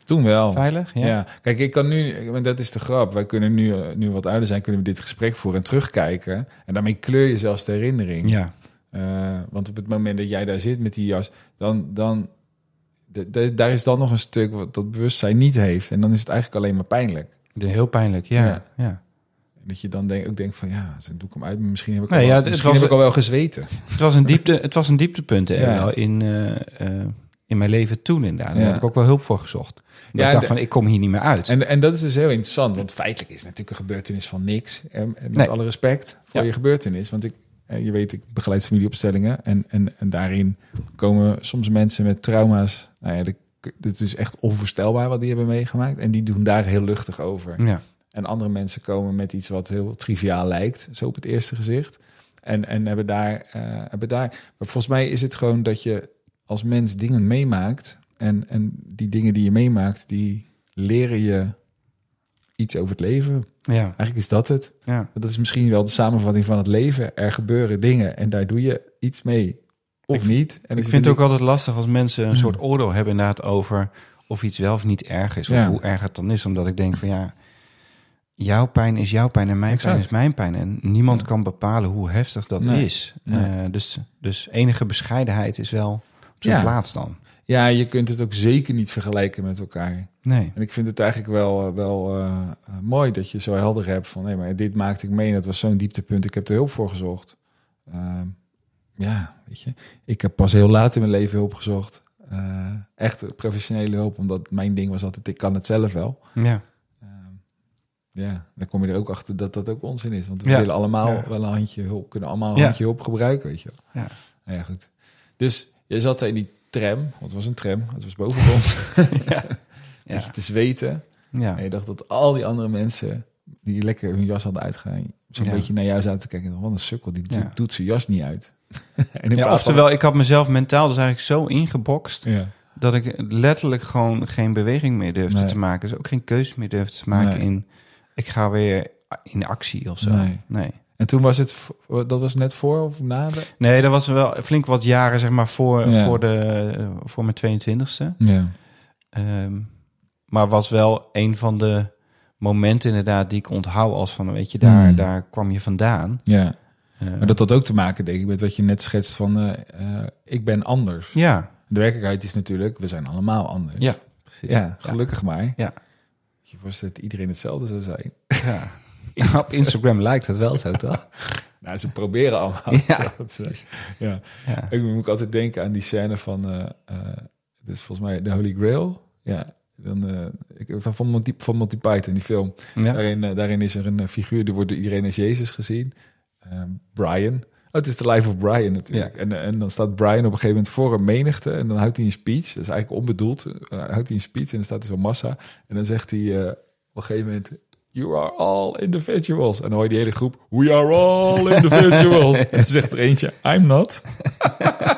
A: Toen wel.
B: Veilig?
A: Ja.
B: Ja.
A: kijk, ik kan nu, want dat is de grap. Wij kunnen nu, nu wat ouder zijn, kunnen we dit gesprek voeren en terugkijken. En daarmee kleur je zelfs de herinnering.
B: Ja.
A: Eh, want op het moment dat jij daar zit met die jas, dan, dan de- de- daar is dan nog een stuk wat dat bewustzijn niet heeft. En dan is het eigenlijk alleen maar pijnlijk.
B: De- Heel pijnlijk, ja.
A: Ja.
B: ja.
A: Dat je dan denk, ook denkt van, ja, dan doe ik hem uit. Misschien heb ik,
B: Nee,
A: al,
B: ja,
A: misschien
B: was-
A: heb ik al wel gezweten.
B: Het, was een diepte, het was een dieptepunt hè,
A: Ja.
B: in, eh, eh, in mijn leven toen inderdaad. Daar heb ik ook wel hulp voor gezocht.
A: Ja,
B: ik dacht van, ik kom hier niet meer uit.
A: En, en dat is dus heel interessant, want feitelijk is natuurlijk een gebeurtenis van niks. En, met
B: Nee.
A: alle respect voor
B: Ja.
A: je gebeurtenis. Want ik, je weet, ik begeleid familieopstellingen. En, en, en daarin komen soms mensen met trauma's. Nou ja, de- dit is echt onvoorstelbaar wat die hebben meegemaakt. En die doen daar heel luchtig over.
B: ja.
A: En andere mensen komen met iets wat heel triviaal lijkt, zo op het eerste gezicht. En, en hebben, daar, eh, hebben daar. Maar volgens mij is het gewoon dat je als mens dingen meemaakt. En, en die dingen die je meemaakt, die leren je iets over het leven.
B: Ja.
A: Eigenlijk is dat het.
B: Ja.
A: Dat is misschien wel de samenvatting van het leven. Er gebeuren dingen en daar doe je iets mee. Of
B: Ik-
A: niet. En
B: Ik vind het ook altijd lastig als mensen een
A: Hmm.
B: soort oordeel hebben inderdaad over of iets wel of niet erg is. Of
A: Ja.
B: hoe erg het dan is. Omdat ik denk van ja, jouw pijn is jouw pijn en mijn
A: Exact.
B: pijn is mijn pijn. En niemand
A: Ja.
B: kan bepalen hoe heftig dat
A: Nee.
B: is.
A: Nee.
B: Eh, dus, dus enige bescheidenheid is wel
A: Ja.
B: plaats dan.
A: Ja, je kunt het ook zeker niet vergelijken met elkaar.
B: Nee.
A: En ik vind het eigenlijk wel, eh, wel eh, mooi dat je zo helder hebt van... nee, maar dit maakte ik mee en dat was zo'n dieptepunt. Ik heb er hulp voor gezocht. Ehm, ja, weet je. Ik heb pas heel laat in mijn leven hulp gezocht. Eh, echt professionele hulp, omdat mijn ding was altijd... ik kan het zelf wel.
B: Ja.
A: Ehm, ja, dan kom je er ook achter dat dat ook onzin is. Want we
B: Ja.
A: willen allemaal
B: Ja.
A: wel een handje hulp, kunnen allemaal een
B: Ja.
A: handje hulp gebruiken, weet je wel.
B: Ja.
A: Nou ja, goed. Dus je zat in die tram, want het was een tram, het was boven ons,
B: Ja.
A: beetje te zweten.
B: Ja.
A: En je dacht dat al die andere mensen die lekker hun jas hadden uitgegaan, zo'n
B: Ja.
A: beetje naar jou zaten te kijken. Wat een sukkel, die
B: Ja.
A: doet, doet zijn jas niet uit. en
B: Ja, oftewel, ik had mezelf mentaal dus eigenlijk zo ingebokst...
A: Ja.
B: dat ik letterlijk gewoon geen beweging meer durfde
A: Nee.
B: te maken. Dus ook geen keuze meer durfde te maken
A: Nee.
B: in... ik ga weer in actie of zo.
A: Nee.
B: nee.
A: En toen was het, dat was net voor of na de...
B: Nee, dat was wel flink wat jaren, zeg maar, voor,
A: Ja.
B: voor, de, voor mijn 22e.
A: Ja.
B: Ehm, maar was wel een van de momenten inderdaad die ik onthoud als van, weet je, daar,
A: Hmm.
B: daar kwam je vandaan.
A: ja.
B: Eh,
A: Maar dat had ook te maken, denk ik, met wat je net schetst van... eh, eh, ik ben anders.
B: Ja,
A: De werkelijkheid is natuurlijk, we zijn allemaal anders.
B: ja, precies.
A: Ja, gelukkig maar.
B: Ja.
A: Je voorstelt dat iedereen hetzelfde zou zijn.
B: Ja. Ja, Op Instagram lijkt het wel zo, toch?
A: Nou, ze proberen allemaal
B: Ja,
A: zijn. Ja.
B: Ja.
A: Ik moet altijd denken aan die scène van, dit is volgens mij de Holy Grail. Ja, dan, eh, ik, van, van, Monty, van Monty Python, die film.
B: Ja.
A: Daarin, daarin is er een figuur, die wordt door iedereen als Jezus gezien. Eh, Brian. Oh, het is de life of Brian natuurlijk. En, en dan staat Brian op een gegeven moment voor een menigte en dan houdt hij een speech. Dat is eigenlijk onbedoeld. houdt hij een speech en dan staat er zo'n massa. En dan zegt hij op een gegeven moment... You are all individuals. En dan hoor je die hele groep... We are all individuals. en dan zegt er eentje... I'm not.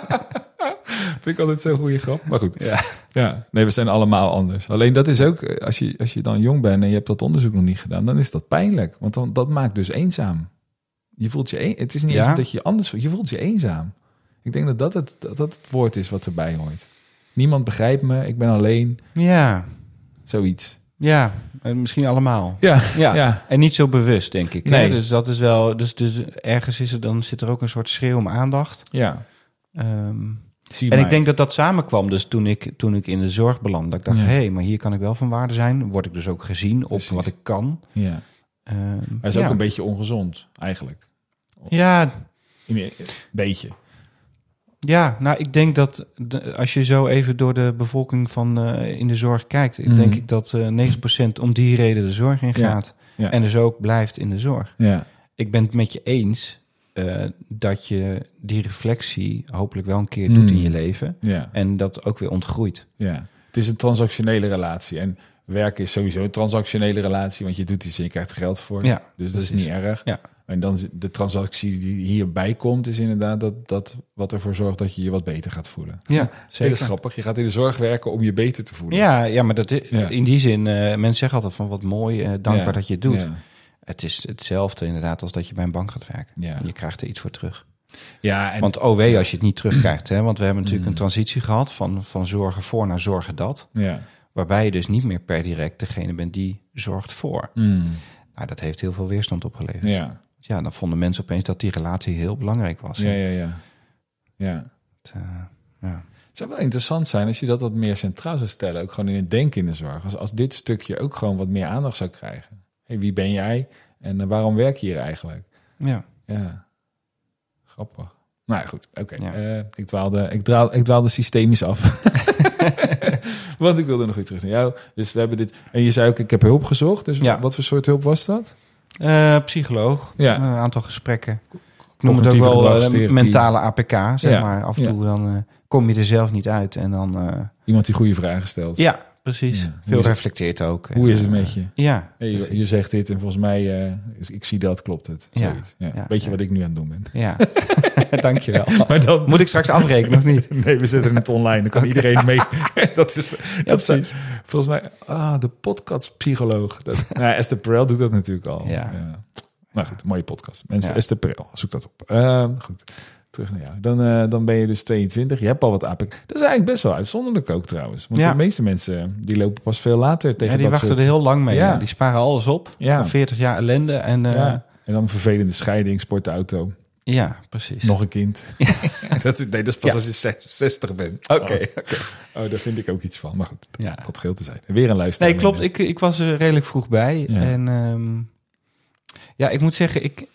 A: Vind ik altijd zo'n goede grap. Maar goed.
B: Ja.
A: Ja, nee, we zijn allemaal anders. Alleen dat is ook... eh, Als je, als je dan jong bent en je hebt dat onderzoek nog niet gedaan... dan is dat pijnlijk. Want dan, dat maakt dus eenzaam. Je voelt je... een- Het is niet
B: Ja.
A: eens dat je anders voelt. Je voelt je eenzaam. Ik denk dat dat het, dat dat het woord is wat erbij hoort. Niemand begrijpt me. Ik ben alleen.
B: Ja,
A: Zoiets.
B: ja. Eh, misschien allemaal.
A: Ja,
B: Ja.
A: ja.
B: En niet zo bewust, denk ik.
A: Nee.
B: Hè? Dus dat is wel. Dus, dus ergens is er dan zit er ook een soort schreeuw om aandacht.
A: ja.
B: Ehm,
A: Zie
B: en ik denk dat dat samenkwam. Dus toen ik, toen ik in de zorg belandde, dat ik dacht:
A: Ja.
B: hé, hey, maar hier kan ik wel van waarde zijn. Word ik dus ook gezien op
A: Precies.
B: wat ik kan.
A: Ja.
B: Ehm,
A: Hij is
B: ja.
A: ook een beetje ongezond, eigenlijk.
B: Ja,
A: Een beetje.
B: Ja, nou, ik denk dat de- als je zo even door de bevolking van eh, in de zorg kijkt,
A: Mhm.
B: denk ik dat eh 90% om die reden de zorg in gaat.
A: ja.
B: En dus ook blijft in de zorg.
A: Ja.
B: Ik ben het met je eens eh, dat je die reflectie hopelijk wel een keer doet
A: Mhm.
B: in je leven. En dat ook weer ontgroeit.
A: Ja, het is een transactionele relatie. En werken is sowieso een transactionele relatie, want je doet iets en je krijgt er geld voor.
B: Ja,
A: dus dat is niet erg.
B: Ja.
A: En dan de transactie die hierbij komt, is inderdaad dat, dat wat ervoor zorgt dat je je wat beter gaat voelen.
B: Ja,
A: Dat is grappig. Je gaat in de zorg werken om je beter te voelen.
B: Ja, ja, maar dat,
A: Ja.
B: in die zin, eh, mensen zeggen altijd van wat mooi, eh, dankbaar
A: Ja.
B: dat je het doet.
A: Ja.
B: Het is hetzelfde inderdaad als dat je bij een bank gaat werken.
A: Ja.
B: Je krijgt er iets voor terug.
A: Ja, en
B: Want oh wee als je het niet terugkrijgt. Hè? Want we hebben natuurlijk
A: Mm.
B: een transitie gehad van, van zorgen voor naar zorgen dat.
A: ja.
B: Waarbij je dus niet meer per direct degene bent die zorgt voor.
A: Mm.
B: Nou, dat heeft heel veel weerstand opgeleverd.
A: ja.
B: Ja, dan vonden mensen opeens dat die relatie heel belangrijk was.
A: Ja, ja, ja. Ja.
B: Het, eh, ja.
A: Het zou wel interessant zijn als je dat wat meer centraal zou stellen. Ook gewoon in het denken in de zorg. Als, als dit stukje ook gewoon wat meer aandacht zou krijgen. Hey, wie ben jij en eh, waarom werk je hier eigenlijk?
B: ja.
A: Ja, grappig. Nou ja, goed, oké.
B: Ja.
A: Eh, ik, dwaalde, ik, draal, ik dwaalde systemisch af. Want ik wilde nog weer terug naar jou. Dus we hebben dit... En je zei ook, ik heb hulp gezocht. Dus
B: Ja.
A: wat voor soort hulp was dat?
B: Eh, psycholoog,
A: Ja.
B: een aantal gesprekken. Ik noem het ook wel eh, mentale APK, zeg
A: Ja.
B: maar. Af en
A: Ja.
B: toe dan eh, kom je er zelf niet uit. En dan, eh,
A: Iemand die goede vragen stelt.
B: ja, precies.
A: Ja.
B: Veel reflecteert ook.
A: Hoe is het
B: En,
A: met
B: eh,
A: je?
B: Ja,
A: Hey, je, zegt dit en volgens mij, eh, ik zie dat, klopt het.
B: Ja.
A: Zoiets. Ja.
B: Ja,
A: Weet je
B: ja.
A: wat ik nu aan het doen ben?
B: Ja, dankjewel.
A: Maar dan,
B: Moet ik straks afrekenen of niet?
A: Nee, we zetten het online. Dan kan iedereen mee. dat is, dat volgens mij ah, de podcastpsycholoog. Dat, nou, Esther Perel doet dat natuurlijk al.
B: Ja.
A: Maar goed, mooie podcast. Mensen,
B: Ja.
A: Esther Perel, zoek dat op. Ehm, goed, terug naar jou. Dan, eh, dan ben je dus 22. Je hebt al wat APK. Dat is eigenlijk best wel uitzonderlijk ook trouwens. Want
B: Ja.
A: de meeste mensen die lopen pas veel later tegen
B: Ja, die
A: dat
B: wachten
A: soort...
B: er heel lang mee.
A: Ja.
B: Ja. Die sparen alles op.
A: Ja.
B: 40 jaar ellende. En, eh, ja.
A: Ja. En dan vervelende scheiding, sportauto.
B: precies.
A: Nog een kind. dat, nee, dat is pas
B: Ja.
A: als je zes- 60 bent.
B: Oké,
A: Oh.
B: oké.
A: Oh, daar vind ik ook iets van. Maar goed,
B: Ja.
A: dat geldt te zijn. Weer een luisteraar.
B: Nee, klopt. Ik, ik was er redelijk vroeg bij.
A: Ja.
B: En ehm, ja, ik moet zeggen, ik,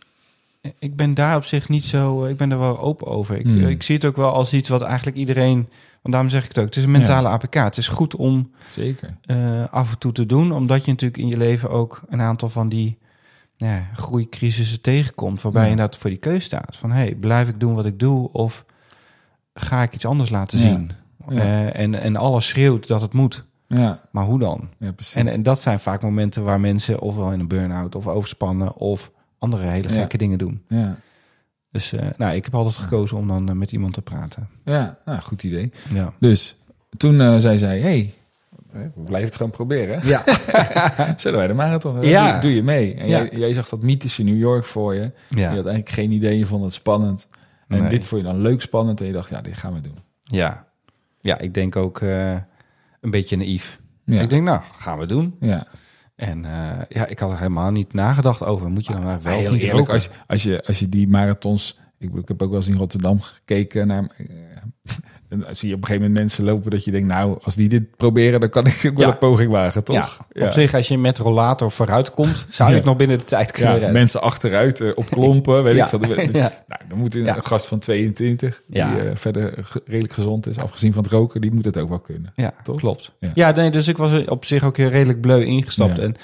B: ik ben daar op zich niet zo... Ik ben er wel open over. Ik,
A: Hmm.
B: ik zie het ook wel als iets wat eigenlijk iedereen... Want daarom zeg ik het ook. Het is een mentale APK. Het is goed om
A: Zeker.
B: eh, af en toe te doen. Omdat je natuurlijk in je leven ook een aantal van die nou ja, groeicrisissen tegenkomt. Waarbij
A: Ja.
B: je inderdaad voor die keuze staat. Van, hey, blijf ik doen wat ik doe? Of ga ik iets anders laten
A: Ja.
B: zien?
A: Ja.
B: Eh, en, en alles schreeuwt dat het moet.
A: Ja,
B: Maar hoe dan?
A: ja precies.
B: En, en dat zijn vaak momenten waar mensen ofwel in een burn-out of overspannen of andere hele
A: Ja.
B: gekke dingen doen.
A: ja,
B: Dus eh, nou, ik heb altijd gekozen om dan eh, met iemand te praten.
A: ja nou, goed idee.
B: Ja.
A: Dus toen eh, zei zij, hey, we blijven het gewoon proberen.
B: Ja.
A: Zullen wij de marathon?
B: Ja.
A: Doe, doe je mee? En
B: Ja.
A: jij, jij zag dat mythische New York voor je. Je had eigenlijk geen idee, je vond het spannend. En
B: Nee.
A: dit vond je dan leuk spannend en je dacht, ja, dit gaan we doen.
B: Ja. Ja, ik denk ook eh, een beetje naïef.
A: Ja,
B: Ik denk, nou, gaan we doen.
A: ja.
B: En eh, ja, ik had er helemaal niet nagedacht over. Moet je dan nou wel of
A: Heel
B: niet
A: eerlijk,
B: roken?
A: als, je- als, je, als je die marathons... Ik, ik heb ook wel eens in Rotterdam gekeken naar... en dan zie je op een gegeven moment mensen lopen dat je denkt... nou, als die dit proberen, dan kan ik ook wel
B: Ja.
A: een poging wagen, toch?
B: Ja, op zich, als je met rollator vooruit komt, zou je het nog binnen de tijd kunnen
A: Ja,
B: redden.
A: mensen achteruit eh, op klompen, weet ik veel. Dus, nou, dan moet een, een gast van 22,
B: Ja.
A: die eh, verder redelijk gezond is, afgezien van het roken, die moet het ook wel kunnen.
B: Ja,
A: Toch?
B: klopt.
A: Ja.
B: Nee, dus ik was op zich ook heel redelijk bleu ingestapt. En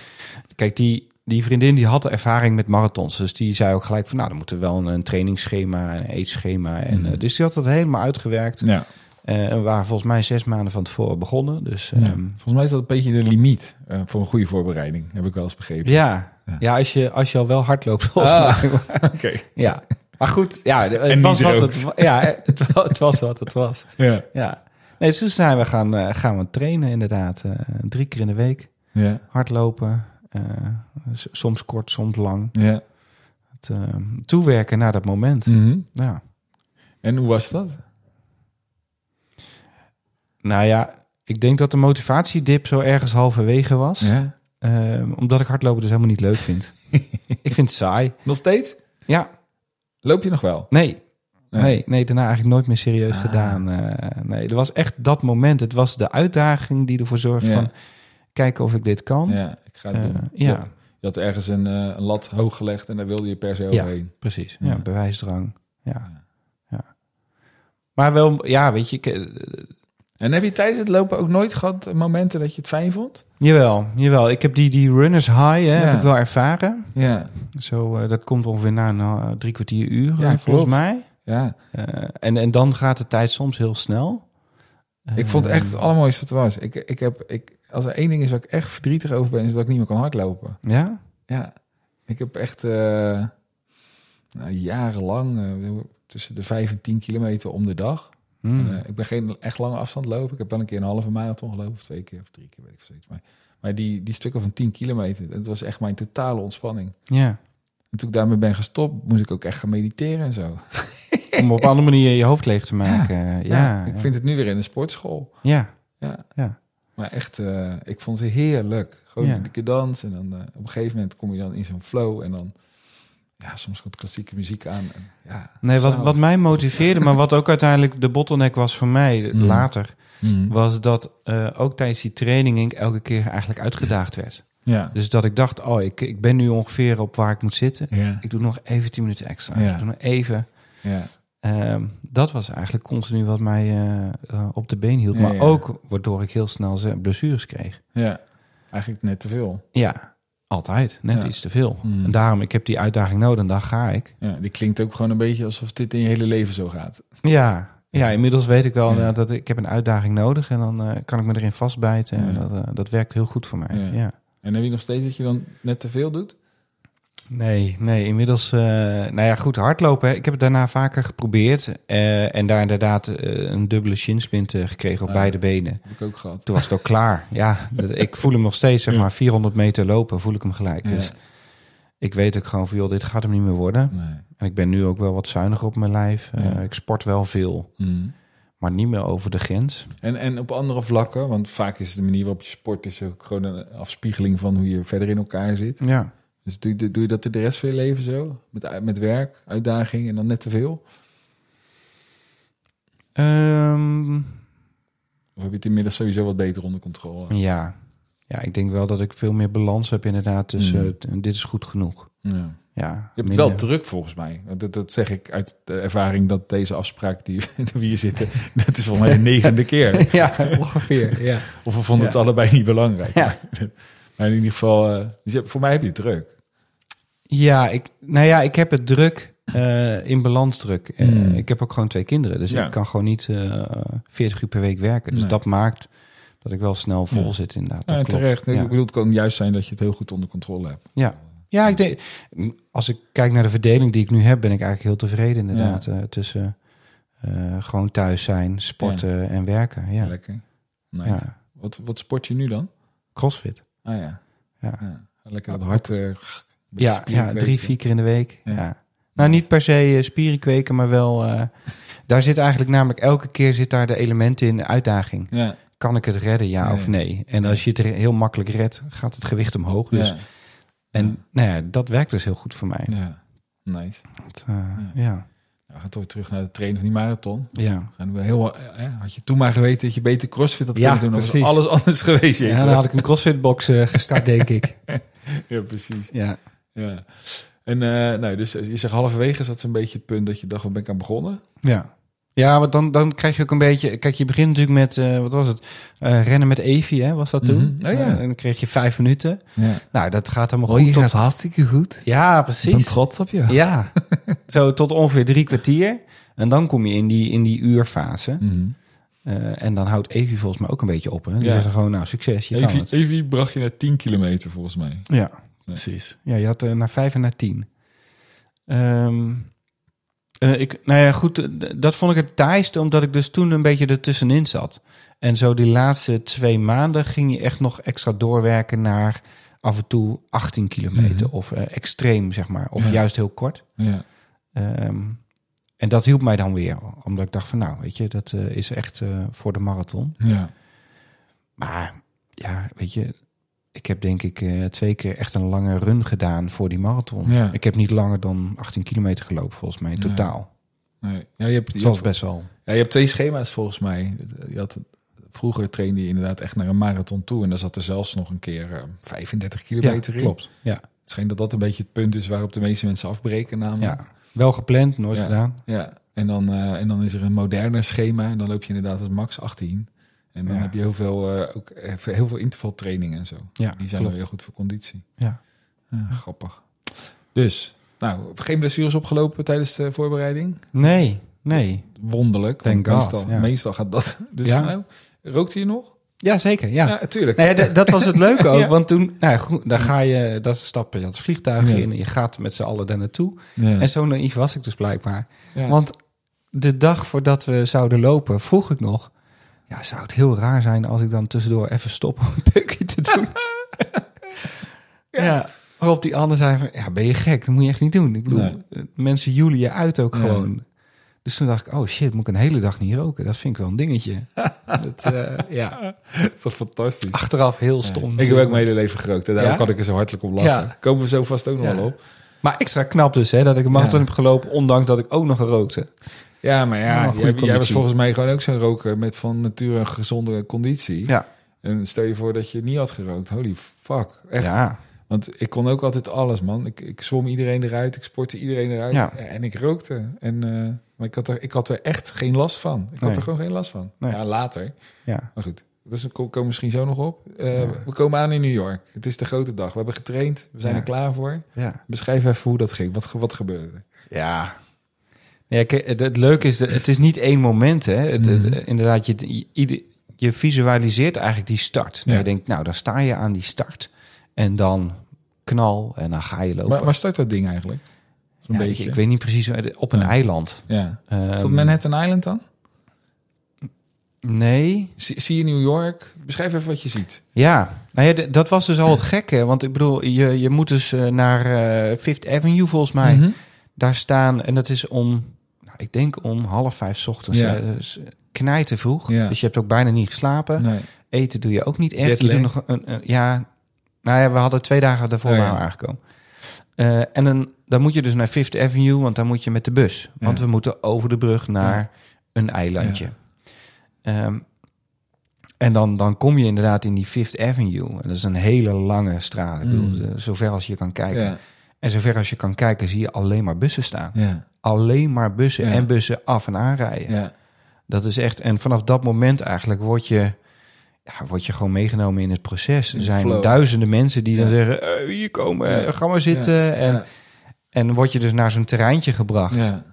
B: kijk, die, die vriendin die had ervaring met marathons. Dus die zei ook gelijk van, nou, dan moeten we wel een, een trainingsschema, een eetschema. En,
A: Mhm.
B: eh, dus die had dat helemaal uitgewerkt.
A: Ja.
B: Eh, en we waren volgens mij zes maanden van tevoren begonnen. Dus
A: Ja.
B: ehm,
A: Volgens mij is dat een beetje de limiet eh, voor een goede voorbereiding, heb ik wel eens begrepen.
B: ja,
A: Ja.
B: ja. als, je, als je al wel hard loopt. volgens
A: Ah.
B: mij.
A: Oké.
B: Ja, maar goed, ja, het,
A: En
B: was wat het, ja, het, wa- het was wat het was.
A: Ja.
B: Ja. Nee, dus toen zijn we gaan, gaan we trainen inderdaad. drie keer in de week.
A: Ja.
B: Hardlopen. Soms kort, soms lang.
A: ja.
B: Het, eh, toewerken naar dat moment.
A: Mhm.
B: Ja.
A: En hoe was dat?
B: Nou ja, ik denk dat de motivatiedip zo ergens halverwege was.
A: Ja.
B: Ehm, omdat ik hardlopen dus helemaal niet leuk vind. ik vind het saai.
A: Nog steeds?
B: Ja,
A: Loop je nog wel?
B: nee.
A: Nee.
B: Nee, nee, daarna eigenlijk nooit meer serieus
A: Ah.
B: gedaan. Eh, nee, er was echt dat moment. Het was de uitdaging die ervoor zorgt
A: Ja.
B: van... kijken of ik dit kan.
A: Ja, ik ga het
B: Eh,
A: doen.
B: ja,
A: Je had ergens een, eh, een lat hoog gelegd en daar wilde je per se
B: Ja.
A: overheen.
B: precies.
A: Ja.
B: Ja, bewijsdrang. Ja.
A: Ja.
B: Maar wel, ja, weet je... ik, eh,
A: En heb je tijdens het lopen ook nooit gehad momenten dat je het fijn vond?
B: Jawel, jawel. Ik heb die, die runners high, hè, heb ik wel ervaren.
A: Ja.
B: Zo, eh, dat komt ongeveer na een eh, drie kwartier uur,
A: Ja,
B: eh, volgens mij.
A: Ja,
B: Eh, en, en dan gaat de tijd soms heel snel.
A: ik vond het echt het
B: Eh,
A: allermooiste dat er was. Ik, ik heb, ik, als er één ding is waar ik echt verdrietig over ben, is dat ik niet meer kan hardlopen.
B: Ja?
A: Ja, ik heb echt eh, nou, jarenlang eh, tussen de 5 en 10 kilometer om de dag.
B: Hmm.
A: En, eh, ik ben geen echt lange afstand lopen. Ik heb wel een keer een halve marathon gelopen, of twee keer of drie keer, weet ik zoiets. Maar, maar die, die stukken van 10 kilometer, dat was echt mijn totale ontspanning.
B: ja.
A: En toen ik daarmee ben gestopt, moest ik ook echt gaan mediteren en zo.
B: Om op een andere manier je hoofd leeg te maken. Ja, ja,
A: ik vind het nu weer in de sportschool.
B: ja.
A: Ja.
B: Ja.
A: Maar echt, eh, ik vond het heerlijk. Gewoon
B: Ja.
A: keer dans en dan eh, op een gegeven moment kom je dan in zo'n flow en dan, ja, soms komt klassieke muziek aan. En, ja,
B: Nee, wat, wat mij motiveerde, maar wat ook uiteindelijk de bottleneck was voor mij
A: Mm.
B: later,
A: Mhm.
B: was dat eh, ook tijdens die training ik elke keer eigenlijk uitgedaagd werd.
A: Ja.
B: Dus dat ik dacht, oh, ik, ik ben nu ongeveer op waar ik moet zitten.
A: Ja.
B: Ik doe nog even 10 minuten extra.
A: Ja.
B: Ik doe nog even.
A: Ja.
B: Ehm, dat was eigenlijk continu wat mij eh, eh, op de been hield.
A: Ja,
B: maar
A: ja.
B: ook waardoor ik heel snel blessures kreeg.
A: ja. Eigenlijk net te veel.
B: Ja, altijd. Net
A: Ja.
B: iets te veel.
A: Hmm.
B: En daarom, ik heb die uitdaging nodig en dan ga ik.
A: Ja, die klinkt ook gewoon een beetje alsof dit in je hele leven zo gaat.
B: Ja, ja inmiddels weet ik wel
A: Ja.
B: eh, dat ik heb een uitdaging nodig. En dan kan ik me erin vastbijten. En dat, dat werkt heel goed voor mij.
A: Ja. En heb je nog steeds dat je dan net te veel doet?
B: Nee, nee, inmiddels... eh, nou ja, goed, hardlopen. hè. Ik heb het daarna vaker geprobeerd. eh, en daar inderdaad eh, een dubbele shinsplint gekregen op
A: Ah.
B: beide benen.
A: Heb ik ook gehad.
B: Toen was het ook klaar. Ja, ik voel hem nog steeds, zeg maar, 400 meter lopen, voel ik hem gelijk.
A: Ja.
B: Dus ik weet ook gewoon van, joh, dit gaat hem niet meer worden.
A: Nee.
B: En ik ben nu ook wel wat zuiniger op mijn lijf.
A: Ja.
B: ik sport wel veel,
A: Mhm.
B: maar niet meer over de grens.
A: En, en op andere vlakken, want vaak is de manier waarop je sport is ook gewoon een afspiegeling van hoe je verder in elkaar zit.
B: Ja.
A: Dus doe, je- doe je dat de rest van je leven zo? Met, met werk, uitdaging en dan net te veel?
B: Ehm,
A: Of heb je het inmiddels sowieso wat beter onder controle?
B: ja. ja, ik denk wel dat ik veel meer balans heb inderdaad tussen
A: Mm.
B: dit is goed genoeg.
A: Ja.
B: Ja,
A: Je hebt het wel druk volgens mij. Dat, dat zeg ik uit de ervaring dat deze afspraak die we hier zitten, dat is volgens mij de negende keer.
B: ja, ongeveer. Ja.
A: Of we vonden het allebei niet belangrijk.
B: Ja.
A: Maar in ieder geval, eh, dus je voor mij heb je het druk.
B: Ja, ik, nou ja, ik heb het druk eh, in balans druk. Eh,
A: Mm.
B: ik heb ook gewoon twee kinderen, dus
A: Ja.
B: ik kan gewoon niet eh 40 uur per week werken. Dus
A: Nee.
B: dat maakt dat ik wel snel vol
A: Ja.
B: zit inderdaad.
A: Ja,
B: Dat
A: terecht.
B: Ja.
A: Ik bedoel, het kan juist zijn dat je het heel goed onder controle hebt.
B: Ja. Ja, ik denk, als ik kijk naar de verdeling die ik nu heb, ben ik eigenlijk heel tevreden inderdaad. eh, tussen eh, gewoon thuis zijn, sporten en werken. Ja.
A: Lekker. Nice.
B: ja.
A: Wat, wat sport je nu dan?
B: Crossfit.
A: Ah ja.
B: Ja.
A: ja. Lekker het hart.
B: Ja, ja, drie, vier keer in de week.
A: Ja.
B: Ja. Nou, niet per se eh, spieren kweken, maar wel... eh, daar zit eigenlijk namelijk elke keer zit daar de elementen in, de uitdaging.
A: Ja.
B: Kan ik het redden, ja of nee? En als je het heel makkelijk redt, gaat het gewicht omhoog. Dus. En nou ja, dat werkt dus heel goed voor mij.
A: ja. Nice.
B: Dat, eh, ja.
A: We gaan toch weer terug naar de trainen van die marathon.
B: Ja.
A: We gaan heel, had je toen maar geweten dat je beter crossfit had
B: Ja,
A: kunnen doen, was alles anders geweest.
B: ja, dan had ik een crossfitbox eh gestart, denk ik.
A: ja, precies.
B: Ja.
A: Ja. En eh, nou, dus je zegt halverwege is dat zo'n beetje het punt dat je dacht, wat ben ik aan begonnen?
B: Ja. Ja, want dan, dan krijg je ook een beetje... Kijk, je begint natuurlijk met, eh, wat was het? Eh, rennen met Evie, hè, was dat toen?
A: Mhm. Oh ja.
B: En dan kreeg je vijf minuten.
A: Ja.
B: Nou, dat gaat helemaal
A: Oh,
B: goed.
A: je
B: tot-
A: gaat hartstikke goed.
B: Ja,
A: Ik ben
B: precies.
A: trots op je.
B: Ja, zo tot ongeveer drie kwartier. En dan kom je in die, in die uurfase.
A: Mhm.
B: Eh, en dan houdt Evie volgens mij ook een beetje op. Hè? Die
A: Ja.
B: gewoon, nou, succes, je kan
A: Evie,
B: het.
A: Evie bracht je naar 10 kilometer volgens mij.
B: Ja, precies. Ja, je had er naar vijf en naar tien. Ehm, eh, ik, nou ja, goed, eh, dat vond ik het taaiste, omdat ik dus toen een beetje ertussenin zat. En zo die laatste twee maanden ging je echt nog extra doorwerken naar af en toe 18 kilometer.
A: Mhm.
B: Of eh, extreem, zeg maar. Of
A: Ja.
B: juist heel kort.
A: Ja.
B: Ehm, en dat hielp mij dan weer. Omdat ik dacht van, nou, weet je, dat is echt voor de marathon.
A: Ja.
B: Maar ja, weet je, ik heb denk ik eh, twee keer echt een lange run gedaan voor die marathon.
A: Ja.
B: Ik heb niet langer dan 18 kilometer gelopen volgens mij in
A: Nee.
B: totaal.
A: Nee. Ja, je hebt, je hebt,
B: best wel.
A: ja, je hebt twee schema's volgens mij. Je had, vroeger trainde je inderdaad echt naar een marathon toe. En daar zat er zelfs nog een keer eh, 35 kilometer in.
B: klopt. Ja.
A: Het schijnt dat dat een beetje het punt is waarop de meeste mensen afbreken namelijk.
B: ja. Wel gepland, nooit
A: Ja.
B: gedaan.
A: Ja, en dan, eh, en dan is er een moderner schema. En dan loop je inderdaad als max 18. En dan
B: Ja.
A: heb je heel veel, eh, ook eh, heel veel intervaltrainingen en zo.
B: Ja,
A: Die zijn wel heel goed voor conditie.
B: Ja.
A: Ja, grappig. Dus, nou, geen blessures opgelopen tijdens de voorbereiding.
B: Nee, nee.
A: Wonderlijk.
B: God,
A: meestal,
B: ja.
A: meestal gaat dat. Dus
B: Ja.
A: nou, rookte je nog?
B: Ja, zeker. Ja.
A: Ja,
B: d- dat was het leuke ook.
A: Ja.
B: Want toen, nou goed, dan ga je, dat stappen je het vliegtuig
A: Ja.
B: in en je gaat met z'n allen daar naartoe. En zo naïef was ik dus blijkbaar. Want de dag voordat we zouden lopen, vroeg ik nog... Ja, zou het heel raar zijn als ik dan tussendoor even stop om een peukje te doen? ja. Waarop die ander zei van, ja, ben je gek? Dat moet je echt niet doen. Ik bedoel,
A: Nee.
B: eh, mensen joelen je uit ook
A: Ja.
B: gewoon. Dus toen dacht ik, oh shit, moet ik een hele dag niet roken? Dat vind ik wel een dingetje. dat, eh, ja,
A: Dat is toch fantastisch?
B: achteraf heel
A: Ja.
B: stom.
A: Ik heb ook mijn hele leven gerookt. En daarom
B: Ja?
A: kan ik er zo hartelijk op lachen.
B: Ja.
A: Komen we zo vast ook nog
B: Ja.
A: wel op.
B: Maar extra knap dus, hè, dat ik een marathon
A: Ja.
B: heb gelopen, ondanks dat ik ook nog rookte.
A: Ja, maar
B: Ja,
A: jij, jij was volgens mij gewoon ook zo'n roker met van nature een gezonde conditie.
B: Ja.
A: En stel je voor dat je niet had gerookt. Holy fuck. Echt.
B: Ja,
A: Want ik kon ook altijd alles, man. Ik, ik zwom iedereen eruit. Ik sportte iedereen eruit.
B: Ja.
A: En ik rookte. En, eh, maar ik had, er, ik had er echt geen last van. Ik had er gewoon geen last van.
B: Nee.
A: Ja, later.
B: ja.
A: Maar goed. Dus we komen we misschien zo nog op. Eh,
B: Ja.
A: We komen aan in New York. Het is de grote dag. We hebben getraind. We zijn
B: Ja.
A: er klaar voor.
B: ja.
A: Beschrijf even hoe dat ging. Wat, wat gebeurde er?
B: Ja. Ja, kijk, het, leuke is, dat het is niet één moment. Hè. Het, het-
A: Mhm.
B: inderdaad, je, je, visualiseert eigenlijk die start.
A: Ja.
B: Je denkt, nou, dan sta je aan die start. En dan knal en dan ga je lopen.
A: Waar, waar start dat ding eigenlijk? Zo'n
B: Ja, ik,
A: beetje.
B: ik weet niet precies, op een
A: Ja.
B: eiland.
A: Ja.
B: Ehm,
A: Is dat Manhattan Island dan?
B: Nee.
A: Zie, zie je New York? Beschrijf even wat je ziet.
B: Ja, nou ja, dat was dus al het gekke. Want ik bedoel, je, je moet dus eh, naar eh, Fifth Avenue volgens mij.
A: Mhm.
B: Daar staan, en dat is om, ik denk om half vijf 's ochtends.
A: Ja.
B: Dus knijten vroeg.
A: Ja.
B: Dus je hebt ook bijna niet geslapen.
A: Nee.
B: Eten doe je ook niet echt. Je doet nog een, een- ja, nou ja, we hadden twee dagen daarvoor
A: Oh, ja.
B: aangekomen. Eh, en dan, dan moet je dus naar Fifth Avenue, want dan moet je met de bus. Want we moeten over de brug naar een eilandje. Ehm, en dan, dan kom je inderdaad in die Fifth Avenue. En dat is een hele lange straat. Ik
A: Mm.
B: bedoel, eh, zover als je kan kijken. En zover als je kan kijken, zie je alleen maar bussen staan.
A: Ja.
B: Alleen maar bussen
A: Ja.
B: en bussen af en aanrijden.
A: Ja.
B: Dat is echt, en vanaf dat moment eigenlijk word je, ja, word je gewoon meegenomen in het proces. Er zijn
A: flow.
B: duizenden mensen die dan zeggen, eh, hier komen, ga maar zitten. En, en word je dus naar zo'n terreintje gebracht.
A: Ja.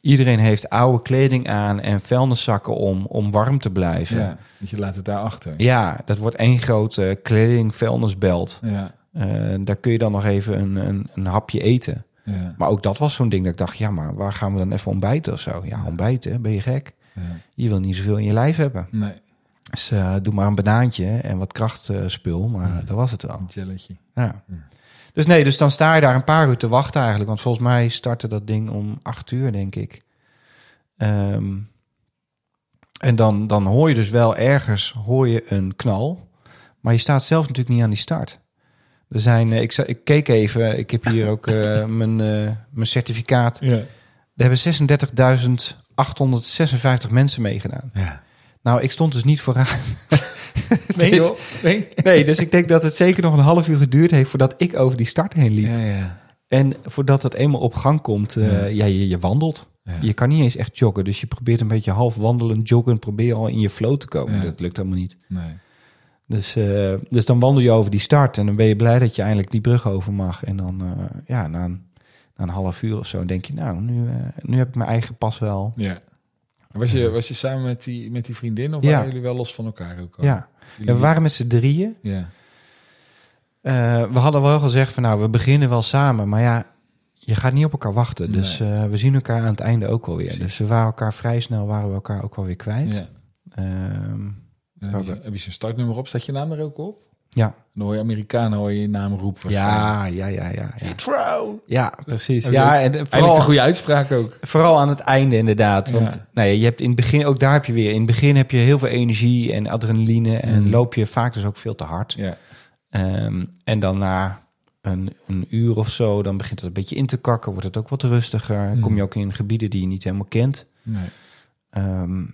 B: Iedereen heeft oude kleding aan en vuilniszakken om, om warm te blijven.
A: Ja. Want je laat het daar achter.
B: Ja, dat wordt één grote kleding vuilnisbelt.
A: Ja.
B: Eh, daar kun je dan nog even een, een, een hapje eten.
A: Ja.
B: Maar ook dat was zo'n ding dat ik dacht, ja, maar waar gaan we dan even ontbijten of zo? Ja, ontbijten, ben je gek?
A: Ja.
B: Je wil niet zoveel in je lijf hebben.
A: Nee,
B: Dus eh, doe maar een banaantje en wat krachtspul, maar dat was het wel.
A: een jelletje.
B: Ja. Dus nee, dus dan sta je daar een paar uur te wachten eigenlijk. Want volgens mij startte dat ding om acht uur, denk ik. Ehm, en dan, dan hoor je dus wel ergens hoor je een knal. Maar je staat zelf natuurlijk niet aan die start. Er zijn, eh, ik, ik keek even, ik heb hier ook eh, mijn, eh, mijn certificaat.
A: Ja.
B: Er hebben 36.856 mensen meegedaan.
A: Ja.
B: Nou, ik stond dus niet vooraan.
A: Nee,
B: Dus-.
A: Nee.
B: Nee, dus ik denk dat het zeker nog een half uur geduurd heeft voordat ik over die start heen liep.
A: Ja, ja.
B: En voordat het eenmaal op gang komt, eh,
A: Ja.
B: ja. je, je wandelt.
A: Ja.
B: Je kan niet eens echt joggen. Dus je probeert een beetje half wandelen, joggen, probeer al in je flow te komen.
A: Ja.
B: Dat lukt helemaal niet.
A: Nee.
B: Dus, eh, dus dan wandel je over die start en dan ben je blij dat je eindelijk die brug over mag. En dan, eh, ja, na een, na een half uur of zo denk je, nou, nu, eh, nu heb ik mijn eigen pas wel.
A: Ja. Was je, was je samen met die, met die vriendin of
B: Ja.
A: waren jullie wel los van elkaar ook al?
B: Ja.
A: Jullie-
B: En we waren met z'n drieën.
A: Ja.
B: We hadden wel gezegd van, nou, we beginnen wel samen. Maar ja, je gaat niet op elkaar wachten. Dus we zien elkaar aan het einde ook wel weer. Dus we waren elkaar vrij snel, waren we elkaar ook wel weer kwijt.
A: ja.
B: Ehm,
A: En heb, je, heb je zo'n startnummer op? Staat je naam er ook op?
B: ja.
A: Dan hoor je Amerikanen hoor je je naam roepen.
B: Ja, ja, ja, ja, ja. Ja, precies.
A: Heb
B: Ja, en
A: Eigenlijk
B: vooral,
A: een goede uitspraak ook.
B: vooral aan het einde inderdaad. Want
A: Ja.
B: nou ja, je hebt in het begin, ook daar heb je weer, in het begin heb je heel veel energie en adrenaline en
A: Mm.
B: loop je vaak dus ook veel te hard.
A: Ja.
B: Ehm, en dan na een, een uur of zo, dan begint het een beetje in te kakken, wordt het ook wat rustiger.
A: Mm.
B: Kom je ook in gebieden die je niet helemaal kent.
A: Nee.
B: Ehm,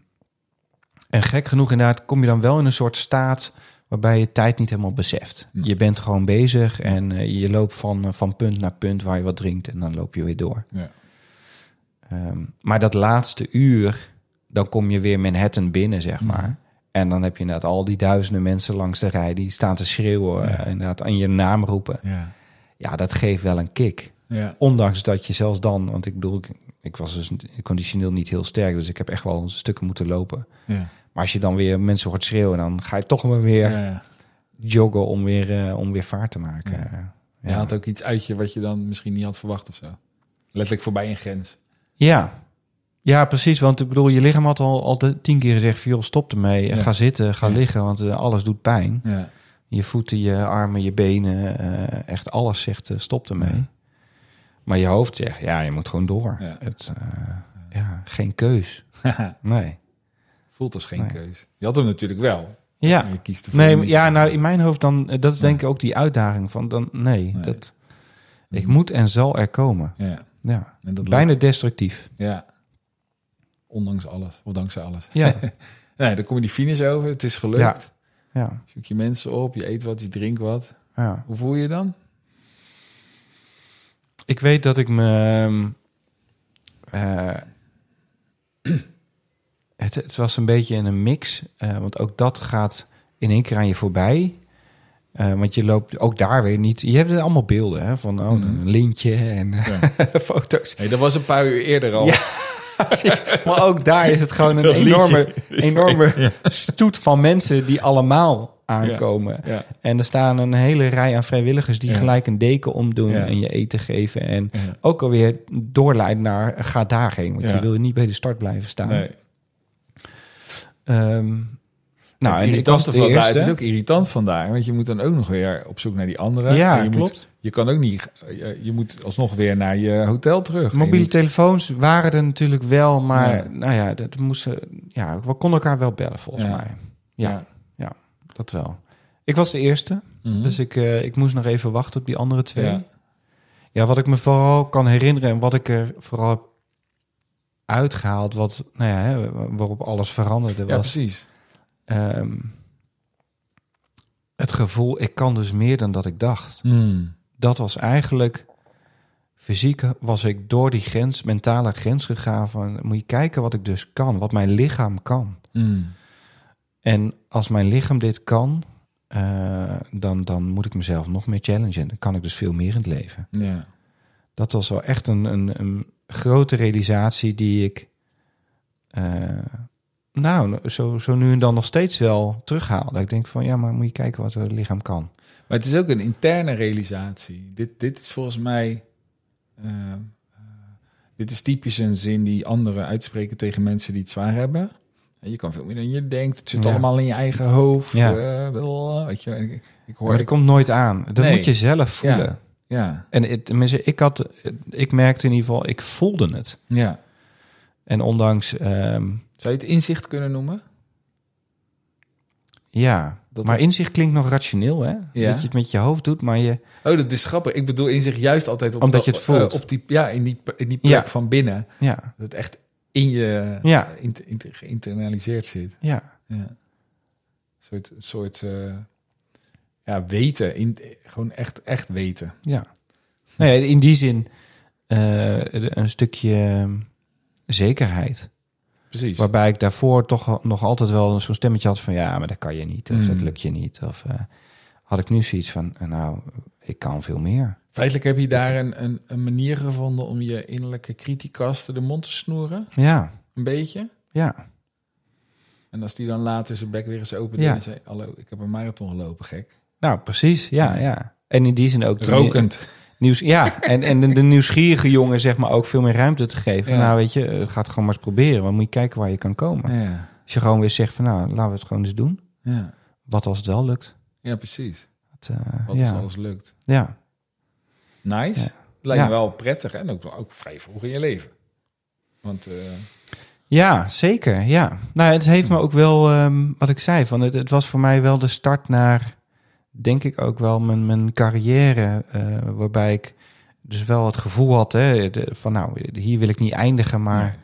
B: en gek genoeg inderdaad kom je dan wel in een soort staat waarbij je tijd niet helemaal beseft. Je bent gewoon bezig en eh, je loopt van, eh, van punt naar punt waar je wat drinkt en dan loop je weer door.
A: Ja.
B: Ehm, maar dat laatste uur, dan kom je weer Manhattan binnen, zeg maar. En dan heb je inderdaad al die duizenden mensen langs de rij die staan te schreeuwen,
A: Ja.
B: eh, inderdaad aan je naam roepen.
A: Ja.
B: Ja, dat geeft wel een kick.
A: Ja.
B: Ondanks dat je zelfs dan, want ik bedoel, ik, ik was dus conditioneel niet heel sterk, dus ik heb echt wel stukken moeten lopen.
A: Ja.
B: Maar als je dan weer mensen hoort schreeuwen, dan ga je toch maar weer
A: Ja.
B: joggen om weer, eh, om weer vaart te maken.
A: Ja.
B: Ja.
A: Je had ook iets uit je wat je dan misschien niet had verwacht of zo. Letterlijk voorbij een grens.
B: Ja. ja, precies. Want ik bedoel, je lichaam had al, al de tien keer gezegd joh, stop ermee.
A: Ja.
B: Ga zitten, ga
A: Ja.
B: liggen, want eh, alles doet pijn.
A: Ja.
B: Je voeten, je armen, je benen, eh, echt alles zegt stop ermee. Maar je hoofd zegt, ja, je moet gewoon door. Het, ja, geen keus. Nee.
A: Voelt als geen
B: Nee.
A: keus. Je had hem natuurlijk wel.
B: Ja,
A: Je kiest ervoor
B: nee, ja, nou in mijn hoofd dan, eh, dat is denk ik ook die uitdaging van, dan, nee,
A: Nee.
B: dat, ik moet en zal er komen.
A: Ja.
B: Ja,
A: En dat
B: bijna
A: lukt.
B: destructief.
A: Ja. Ondanks alles. Of dankzij alles.
B: Ja,
A: Nee, dan kom je die finish over. Het is gelukt.
B: ja,
A: Zoek je mensen op. Je eet wat, je drinkt wat.
B: ja.
A: Hoe voel je je dan?
B: Ik weet dat ik me. eh, het, het was een beetje een mix. eh, want ook dat gaat in één keer aan je voorbij. Eh, want je loopt ook daar weer niet. Je hebt er allemaal beelden hè, van oh,
A: Mhm.
B: een lintje en
A: Ja.
B: foto's.
A: Nee, dat was een paar uur eerder al.
B: Ja. Maar ook daar is het gewoon een
A: Dat
B: enorme,
A: liedje.
B: enorme
A: Ja.
B: stoet van mensen die allemaal aankomen. En er staan een hele rij aan vrijwilligers die gelijk een deken omdoen en je eten geven. En ook alweer doorleiden naar ga daarheen. Want je wil niet bij de start blijven staan.
A: Nee.
B: Ehm, nou,
A: het
B: en
A: irritante van het is ook irritant vandaar, want je moet dan ook nog weer op zoek naar die andere.
B: Ja,
A: En je
B: klopt.
A: Moet, je kan ook niet, je, moet alsnog weer naar je hotel terug.
B: Mobiele telefoons waren er natuurlijk wel, maar
A: Ja.
B: nou ja, dat moesten, ja, we konden elkaar wel bellen volgens
A: Ja.
B: mij. Ja,
A: Ja.
B: ja. dat wel. Ik was de eerste,
A: Mhm.
B: dus ik, eh, ik moest nog even wachten op die andere twee.
A: Ja.
B: Wat ik me vooral kan herinneren en wat ik er vooral heb uitgehaald, wat, nou ja, hè, waarop alles veranderde,
A: ja,
B: was
A: precies.
B: ehm, het gevoel, ik kan dus meer dan dat ik dacht.
A: Hmm.
B: Dat was eigenlijk, fysiek was ik door die grens, mentale grens gegaan van, moet je kijken wat ik dus kan, wat mijn lichaam kan.
A: Hmm.
B: En als mijn lichaam dit kan, eh, dan, dan moet ik mezelf nog meer challengen. Dan kan ik dus veel meer in het leven.
A: Ja.
B: Dat was wel echt een, een, een grote realisatie die ik, eh, nou, zo, zo nu en dan nog steeds wel terughaal. Dat ik denk van, ja, maar moet je kijken wat het lichaam kan.
A: Maar het is ook een interne realisatie. Dit, dit is volgens mij. eh, eh, dit is typisch een zin die anderen uitspreken tegen mensen die het zwaar hebben. En je kan veel meer dan je denkt. Het zit
B: Ja.
A: allemaal in je eigen hoofd.
B: Ja.
A: weet je, ik, ik hoor.
B: Maar dat komt nooit aan. Dat
A: Nee.
B: moet je zelf voelen.
A: Ja. Ja,
B: En het, tenminste, ik, had, ik merkte in ieder geval, ik voelde het.
A: ja.
B: En ondanks, ehm,
A: Zou je het inzicht kunnen noemen?
B: ja,
A: Dat
B: maar inzicht klinkt nog rationeel, hè?
A: Ja.
B: Dat je het met je hoofd doet, maar je...
A: Oh, dat is grappig. Ik bedoel inzicht juist altijd op
B: Omdat
A: dat-
B: je het voelt.
A: eh, op die, ja, in die, in die plek
B: Ja.
A: van binnen.
B: Ja,
A: Dat het echt in je
B: Ja.
A: eh, geïnternaliseerd zit.
B: ja,
A: Ja. Een soort, soort eh, ja, weten. In, gewoon echt, echt weten.
B: ja. Nou ja, in die zin eh, een stukje ehm, zekerheid.
A: Precies.
B: Waarbij ik daarvoor toch nog altijd wel zo'n stemmetje had van... ja, maar dat kan je niet, of
A: Mm.
B: dat lukt je niet. Of eh, had ik nu zoiets van, eh, nou, ik kan veel meer.
A: Feitelijk heb je daar een, een, een manier gevonden om je innerlijke criticasten de mond te snoeren.
B: Ja,
A: Een beetje.
B: ja,
A: En als die dan later zijn bek weer eens open
B: Ja.
A: en zei... Hallo, ik heb een marathon gelopen, gek.
B: Nou precies, ja,
A: Ja.
B: En in die zin ook...
A: Rokend.
B: Nieuws, ja, en, en de, nieuwsgierige jongen zeg maar ook veel meer ruimte te geven.
A: Ja.
B: Nou, weet je, eh, ga het gewoon maar eens proberen. Maar moet je kijken waar je kan komen.
A: Ja,
B: Als je gewoon weer zegt van, nou, laten we het gewoon eens doen.
A: ja.
B: Wat als het wel lukt?
A: ja precies.
B: Het, eh,
A: Wat
B: ja.
A: als alles lukt.
B: ja,
A: Nice. Lijkt me wel prettig en ook, ook vrij vroeg in je leven. Want eh,
B: ja, zeker, ja. Nou, het heeft me ook wel, ehm, wat ik zei, van het, het was voor mij wel de start naar denk ik ook wel mijn, mijn carrière, eh, waarbij ik dus wel het gevoel had hè, de- van nou, hier wil ik niet eindigen, maar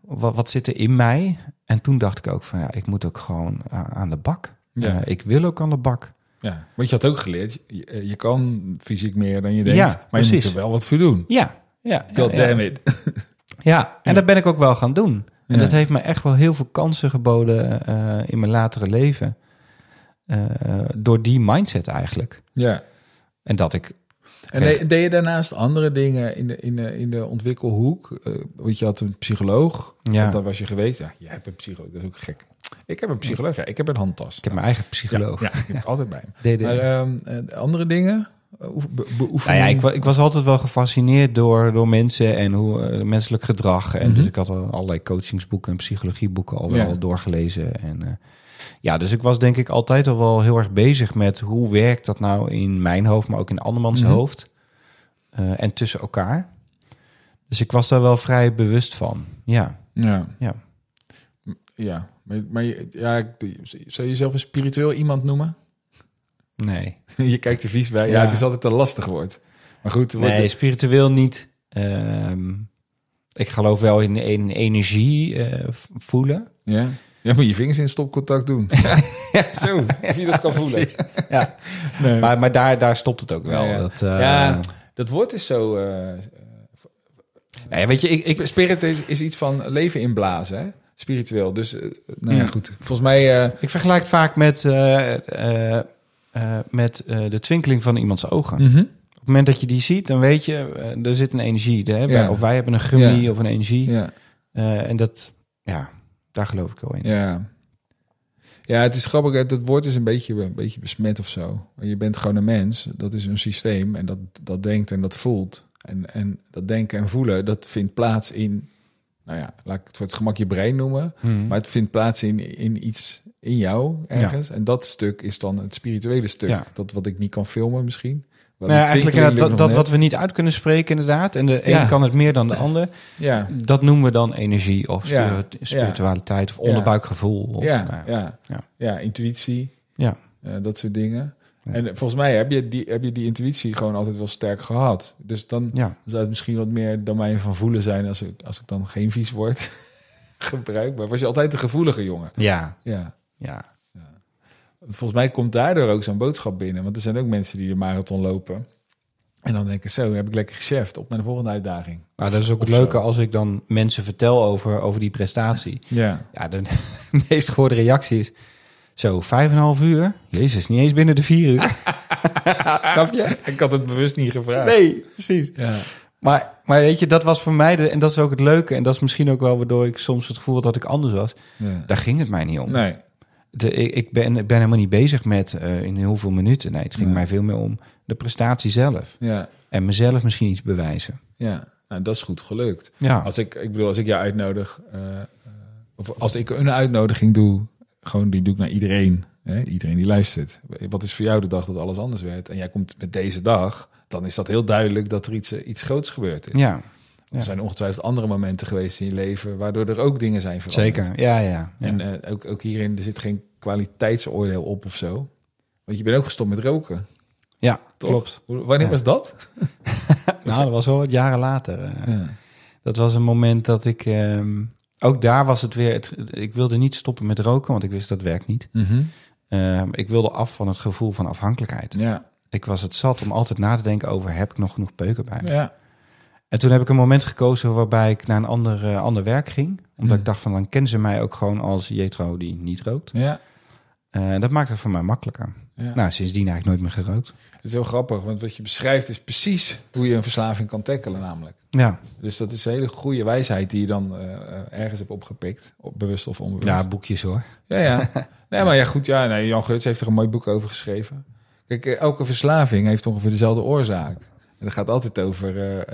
B: wat, wat zit er in mij? En toen dacht ik ook van ja, ik moet ook gewoon aan de bak.
A: Ja.
B: Eh, ik wil ook aan de bak.
A: Ja, want je had ook geleerd, je, eh, je kan fysiek meer dan je denkt,
B: Ja,
A: maar je moet er wel wat voor doen.
B: Ja, ja.
A: God
B: ja,
A: damn it.
B: Ja, en dat ben ik ook wel gaan doen. En dat heeft me echt wel heel veel kansen geboden in mijn latere leven. Eh, door die mindset eigenlijk.
A: Ja.
B: En dat ik...
A: En deed, deed je daarnaast andere dingen in de, in de, in de ontwikkelhoek? Eh want je had een psycholoog,
B: Ja.
A: want daar was je geweest. Ja, je hebt een psycholoog, dat is ook gek. Ik heb een psycholoog, ja, ik heb een handtas.
B: Ik heb mijn eigen psycholoog.
A: Ja, heb altijd bij me. Maar ehm, eh, andere dingen? Oef- be-
B: Nou ja, ik, ik was altijd wel gefascineerd door, door mensen en hoe menselijk gedrag. En
A: Mhm.
B: dus ik had al allerlei coachingsboeken en psychologieboeken al wel
A: Ja.
B: doorgelezen. En ja, dus ik was denk ik altijd al wel heel erg bezig met hoe werkt dat nou in mijn hoofd, maar ook in andermans
A: Mhm.
B: hoofd. Eh, en tussen elkaar. Dus ik was daar wel vrij bewust van. Ja,
A: Ja.
B: ja.
A: Ja, maar, maar je- ja, zou je jezelf een spiritueel iemand noemen?
B: Nee.
A: je kijkt er vies bij. Ja,
B: Ja.
A: het is altijd een lastig woord. Maar goed,
B: Nee,
A: het-
B: spiritueel niet. Ehm, ik geloof wel in, in energie eh, voelen.
A: ja. Ja, moet je vingers in stopcontact doen. ja, zo, of je dat kan voelen.
B: Ja.
A: Nee.
B: Maar, maar daar, daar stopt het ook wel.
A: Ja, ja.
B: Dat, eh,
A: Ja, dat woord is zo... eh,
B: ja, weet je, ik, ik,
A: Sp- Spirit is, is iets van leven inblazen, hè? Spiritueel. Dus, eh, nou ja, goed. Volgens mij... eh,
B: ik vergelijk het vaak met, eh, eh, eh, met eh, de twinkeling van iemands ogen.
A: mhm.
B: Op het moment dat je die ziet, dan weet je, eh, er zit een energie. Hè?
A: Ja.
B: Of wij hebben een
A: Ja.
B: of een energie.
A: Ja,
B: Eh, en dat, ja, daar geloof ik wel in.
A: ja. Ja, het is grappig. Het het woord is een beetje, een beetje besmet of zo. Je bent gewoon een mens. Dat is een systeem. En dat, dat denkt en dat voelt. En, en dat denken en voelen, dat vindt plaats in... Nou ja, laat ik het voor het gemak je brein noemen.
B: Mhm.
A: Maar het vindt plaats in, in iets in jou ergens. En dat stuk is dan het spirituele stuk.
B: Ja.
A: Dat wat ik niet kan filmen misschien.
B: Nou ja, eigenlijk inderdaad, dat, dat wat we niet uit kunnen spreken inderdaad. En de
A: Ja.
B: een kan het meer dan de ander.
A: Ja,
B: Dat noemen we dan energie of spirit- spiritualiteit of onderbuikgevoel. Of,
A: ja,
B: nou
A: ja, ja.
B: Ja.
A: intuïtie.
B: Ja.
A: eh, dat soort dingen. En volgens mij heb je, die, heb je die intuïtie gewoon altijd wel sterk gehad. Dus dan
B: ja.
A: zou het misschien wat meer domein van voelen zijn als ik, als ik dan geen vies woord gebruik. Maar was je altijd een gevoelige jongen?
B: Ja.
A: Ja.
B: ja.
A: Volgens mij komt daardoor ook zo'n boodschap binnen. Want er zijn ook mensen die de marathon lopen. En dan denken, zo, heb ik lekker gecheft. Op naar de volgende uitdaging.
B: Nou, dat is ook het
A: zo.
B: leuke als ik dan mensen vertel over, over die prestatie.
A: Ja.
B: Ja, de meest gehoorde reactie is... Zo, vijf en een half uur? Jezus, niet eens binnen de vier uur. Snap je?
A: Ik had het bewust niet gevraagd.
B: Nee, precies.
A: Ja.
B: Maar, maar weet je, dat was voor mij... De, en dat is ook het leuke. En dat is misschien ook wel waardoor ik soms het gevoel had dat ik anders was.
A: ja.
B: Daar ging het mij niet om.
A: Nee.
B: De, ik, ben, ik ben helemaal niet bezig met eh, in hoeveel minuten. Nee, het ging mij veel meer om de prestatie zelf.
A: Ja.
B: En mezelf misschien iets bewijzen.
A: Ja. Nou, dat is goed gelukt.
B: Ja,
A: Als ik, ik bedoel, als ik jou uitnodig, eh, eh, of als ik een uitnodiging doe, gewoon die doe ik naar iedereen. Hè? Iedereen die luistert. Wat is voor jou de dag dat alles anders werd? En jij komt met deze dag, dan is dat heel duidelijk dat er iets, iets groots gebeurd is.
B: ja Ja.
A: Er zijn ongetwijfeld andere momenten geweest in je leven waardoor er ook dingen zijn veranderd.
B: zeker. Ja, ja. ja.
A: En eh, ook, ook hierin, er zit geen kwaliteitsoordeel op of zo. Want je bent ook gestopt met roken.
B: ja
A: Toch?
B: klopt.
A: Wanneer
B: Ja.
A: was dat?
B: Nou, dat was wel wat jaren later. eh.
A: Ja.
B: Dat was een moment dat ik... ehm, ook daar was het weer... Het, ik wilde niet stoppen met roken, want ik wist dat werkt niet.
A: Mhm.
B: Ehm, ik wilde af van het gevoel van afhankelijkheid.
A: ja.
B: Ik was het zat om altijd na te denken over... heb ik nog genoeg peuken bij me?
A: Ja.
B: En toen heb ik een moment gekozen waarbij ik naar een ander, eh, ander werk ging. Omdat ik dacht van, dan kennen ze mij ook gewoon als Jetro die niet rookt.
A: Ja.
B: Eh, dat maakte het voor mij makkelijker.
A: ja.
B: Nou, sindsdien eigenlijk nooit meer gerookt.
A: Het is heel grappig, want wat je beschrijft is precies hoe je een verslaving kan tackelen namelijk.
B: Ja,
A: Dus dat is een hele goede wijsheid die je dan eh, ergens hebt opgepikt, op, bewust of onbewust.
B: ja boekjes hoor.
A: ja, ja. Nee, maar ja, goed, ja, nee, Jan Geurts heeft er een mooi boek over geschreven. Kijk, elke verslaving heeft ongeveer dezelfde oorzaak. En dat gaat altijd over,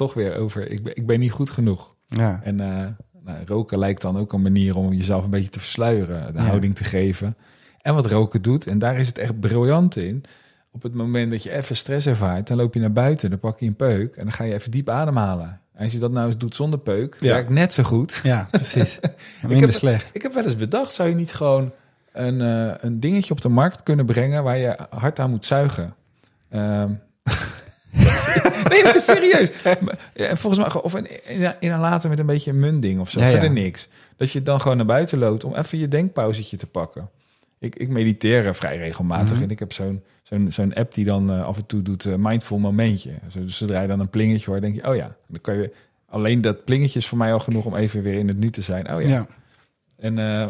A: toch weer over, ik ben, ik ben niet goed genoeg.
B: Ja,
A: En eh, nou, roken lijkt dan ook een manier om jezelf een beetje te versluieren, de
B: Ja.
A: houding te geven. En wat roken doet, en daar is het echt briljant in. Op het moment dat je even stress ervaart, dan loop je naar buiten, dan pak je een peuk en dan ga je even diep ademhalen. En als je dat nou eens doet zonder peuk,
B: Ja.
A: werkt net zo goed.
B: ja precies. Minder
A: heb-
B: slecht.
A: Ik heb wel eens bedacht, zou je niet gewoon een, eh, een dingetje op de markt kunnen brengen waar je hard aan moet zuigen. Ehm nee, maar serieus. Volgens mij, of in, in een later met een beetje een munding of zo.
B: Ja, ja.
A: Verder niks. Dat je dan gewoon naar buiten loopt om even je denkpauzetje te pakken. Ik, ik mediteer vrij regelmatig
B: Mhm.
A: en ik heb zo'n zo'n zo'n app die dan eh, af en toe doet eh, mindful momentje. Dus zodra je dan een plingetje hoort, denk je, oh ja, dan kan je alleen dat plingetje is voor mij al genoeg om even weer in het nu te zijn. Oh ja.
B: Ja.
A: En eh,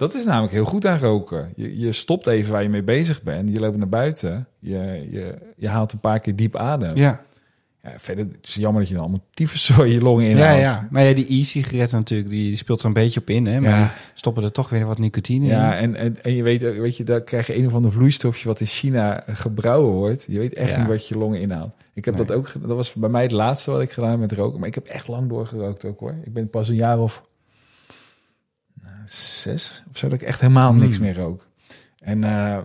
A: dat is namelijk heel goed aan roken. Je, je stopt even waar je mee bezig bent. Je loopt naar buiten. Je, je, je haalt een paar keer diep adem. Ja.
B: Ja.
A: verder, het is jammer dat je dan allemaal tyfuszooi je longen
B: Ja,
A: inhaalt.
B: ja. Maar ja, die e-sigaretten natuurlijk, die speelt er een beetje op in. Hè? Maar
A: Ja.
B: die stoppen er toch weer wat nicotine
A: Ja,
B: in.
A: en, en, en je weet, weet je, daar krijg je een of ander vloeistofje wat in China gebrouwen wordt. Je weet echt
B: Ja.
A: niet wat je longen inhaalt. Ik heb
B: Nee.
A: dat ook, dat was bij mij het laatste wat ik gedaan heb met roken. Maar ik heb echt lang doorgerookt ook hoor. Ik ben pas een jaar of zes of zo dat ik echt helemaal niks
B: Hmm.
A: meer rook. En eh,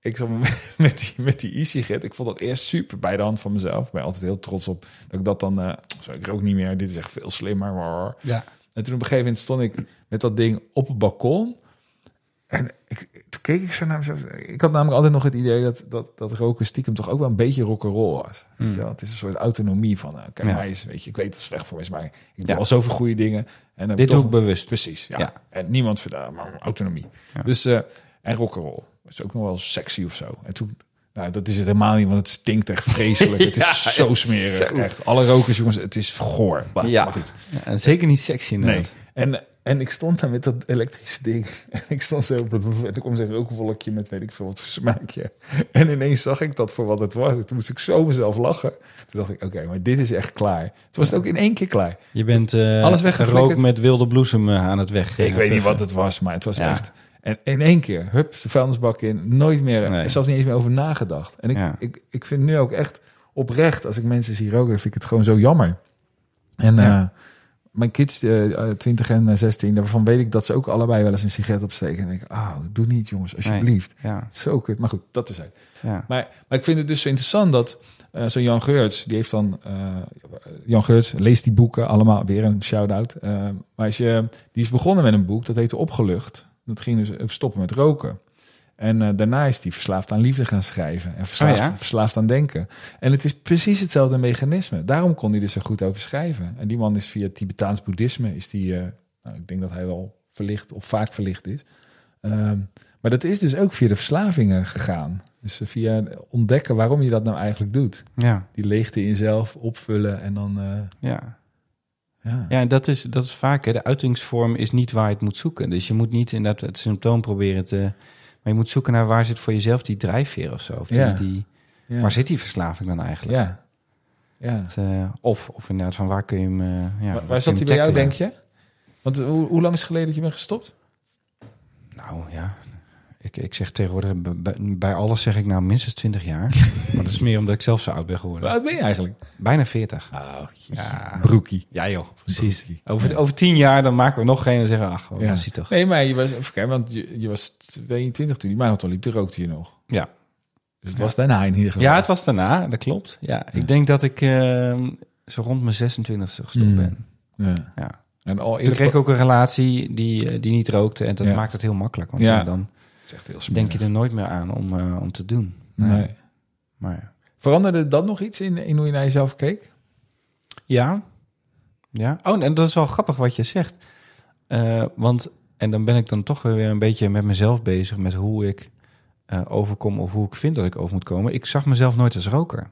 A: ik zat met die, met die e-sigaret. Ik vond dat eerst super bij de hand van mezelf. Ik ben altijd heel trots op dat ik dat dan... eh zo, ik rook niet meer, dit is echt veel slimmer.
B: Ja.
A: En toen op een gegeven moment stond ik met dat ding op het balkon. En ik, toen keek ik zo naar mezelf. Ik had namelijk altijd nog het idee dat, dat, dat roken stiekem toch ook wel een beetje rock'n'roll was. Weet je
B: Mm.
A: wel? Het is een soort autonomie van, nou, kijk
B: Ja.
A: mij eens, weet je, ik weet dat het slecht voor me is, maar ik doe
B: Ja.
A: al zoveel goede dingen. En dan
B: Dit
A: toch,
B: doe ik bewust.
A: Precies, ja.
B: Ja.
A: En niemand vindt maar autonomie.
B: Ja.
A: Dus, eh en rock'n'roll. Dat is ook nog wel sexy of zo. En toen, nou, dat is het helemaal niet, want het stinkt echt vreselijk. Het is
B: Ja,
A: zo smerig,
B: zo.
A: echt. Alle rokers, jongens, het is goor. Maar,
B: Ja.
A: maar goed.
B: Ja, en zeker niet sexy
A: Nee. En, en ik stond daar met dat elektrische ding. En ik stond zo op het... En toen kwam zo'n rookvolkje met weet ik veel wat voor smaakje. En ineens zag ik dat voor wat het was. Toen moest ik zo mezelf lachen. Toen dacht ik, oké, maar dit is echt klaar. Toen was het ook in één keer klaar.
B: Je bent eh
A: Alles
B: rook met wilde bloesem eh, aan het weg.
A: ik
B: eh,
A: weet niet wat het was, maar het was
B: Ja.
A: echt... En in één keer, hup, de vuilnisbak in. Nooit meer,
B: Nee.
A: zelfs niet eens meer over nagedacht. En ik,
B: Ja.
A: ik, ik vind nu ook echt oprecht, als ik mensen zie roken, vind ik het gewoon zo jammer. En
B: Ja.
A: Mijn kids, eh, eh, 20 en eh, 16, daarvan weet ik dat ze ook allebei wel eens een sigaret opsteken. En denk ik, oh, doe niet jongens, alsjeblieft.
B: Ja,
A: Zo kut. Maar goed, dat is het.
B: ja.
A: Maar, maar ik vind het dus zo interessant dat eh zo'n Jan Geurts, die heeft dan... eh, Jan Geurts, leest die boeken allemaal. Weer een shout-out. Eh, maar als je, die is begonnen met een boek, dat heette Opgelucht. Dat ging dus stoppen met roken. En eh, daarna is hij verslaafd aan liefde gaan schrijven. En verslaafd,
B: Oh ja?
A: verslaafd aan denken. En het is precies hetzelfde mechanisme. Daarom kon hij er zo goed over schrijven. En die man is via Tibetaans boeddhisme... is die, eh, nou, ik denk dat hij wel verlicht of vaak verlicht is. Ehm, maar dat is dus ook via de verslavingen gegaan. Dus eh, via ontdekken waarom je dat nou eigenlijk doet.
B: ja,
A: Die leegte in jezelf opvullen en dan...
B: ja.
A: ja.
B: Ja, en dat is, dat is vaak, hè, de uitingsvorm is niet waar je het moet zoeken. Dus je moet niet inderdaad het symptoom proberen te... Maar je moet zoeken naar waar zit voor jezelf die drijfveer of zo. Of die,
A: Ja.
B: die. Waar zit die verslaving dan eigenlijk?
A: Ja. ja.
B: Het, eh, of, of inderdaad, van waar kun je hem... eh, ja,
A: waar, zat hij bij jou, denk je? Want hoe, hoe lang is het geleden dat je bent gestopt?
B: Nou ja, ik, ik zeg tegenwoordig, bij, bij alles zeg ik nou minstens 20 jaar. maar dat is meer omdat ik zelf zo oud ben
A: Hoe
B: geworden.
A: oud ben je eigenlijk?
B: Bijna 40.
A: Oh,
B: Ja.
A: broekie.
B: Ja joh, precies.
A: Broekie.
B: Over,
A: Ja.
B: over 10 jaar dan maken we nog geen en zeggen, ach, wat
A: Ja.
B: was hij toch.
A: Nee, maar je was, even kijken, want je, je was 22 toen die marathon liep, toen rookte je nog.
B: Ja.
A: Dus het was daarna in ieder geval.
B: Ja, het was daarna, dat klopt. Ja, ik denk dat ik ehm, zo rond mijn 26e gestopt
A: Mm.
B: ben.
A: Ja.
B: Ja.
A: En al
B: Toen
A: eerder
B: kreeg ik ook een relatie die, eh, die niet rookte en dat
A: Ja.
B: maakt het heel makkelijk. Want
A: Ja.
B: dan
A: is echt heel
B: denk je er nooit meer aan om, eh, om te doen.
A: Nee.
B: Maar
A: Veranderde dat nog iets in, in hoe je naar jezelf keek?
B: Ja. Ja. Oh, en dat is wel grappig wat je zegt. Eh, want, en dan ben ik dan toch weer een beetje met mezelf bezig met hoe ik eh, overkom of hoe ik vind dat ik over moet komen. Ik zag mezelf nooit als roker.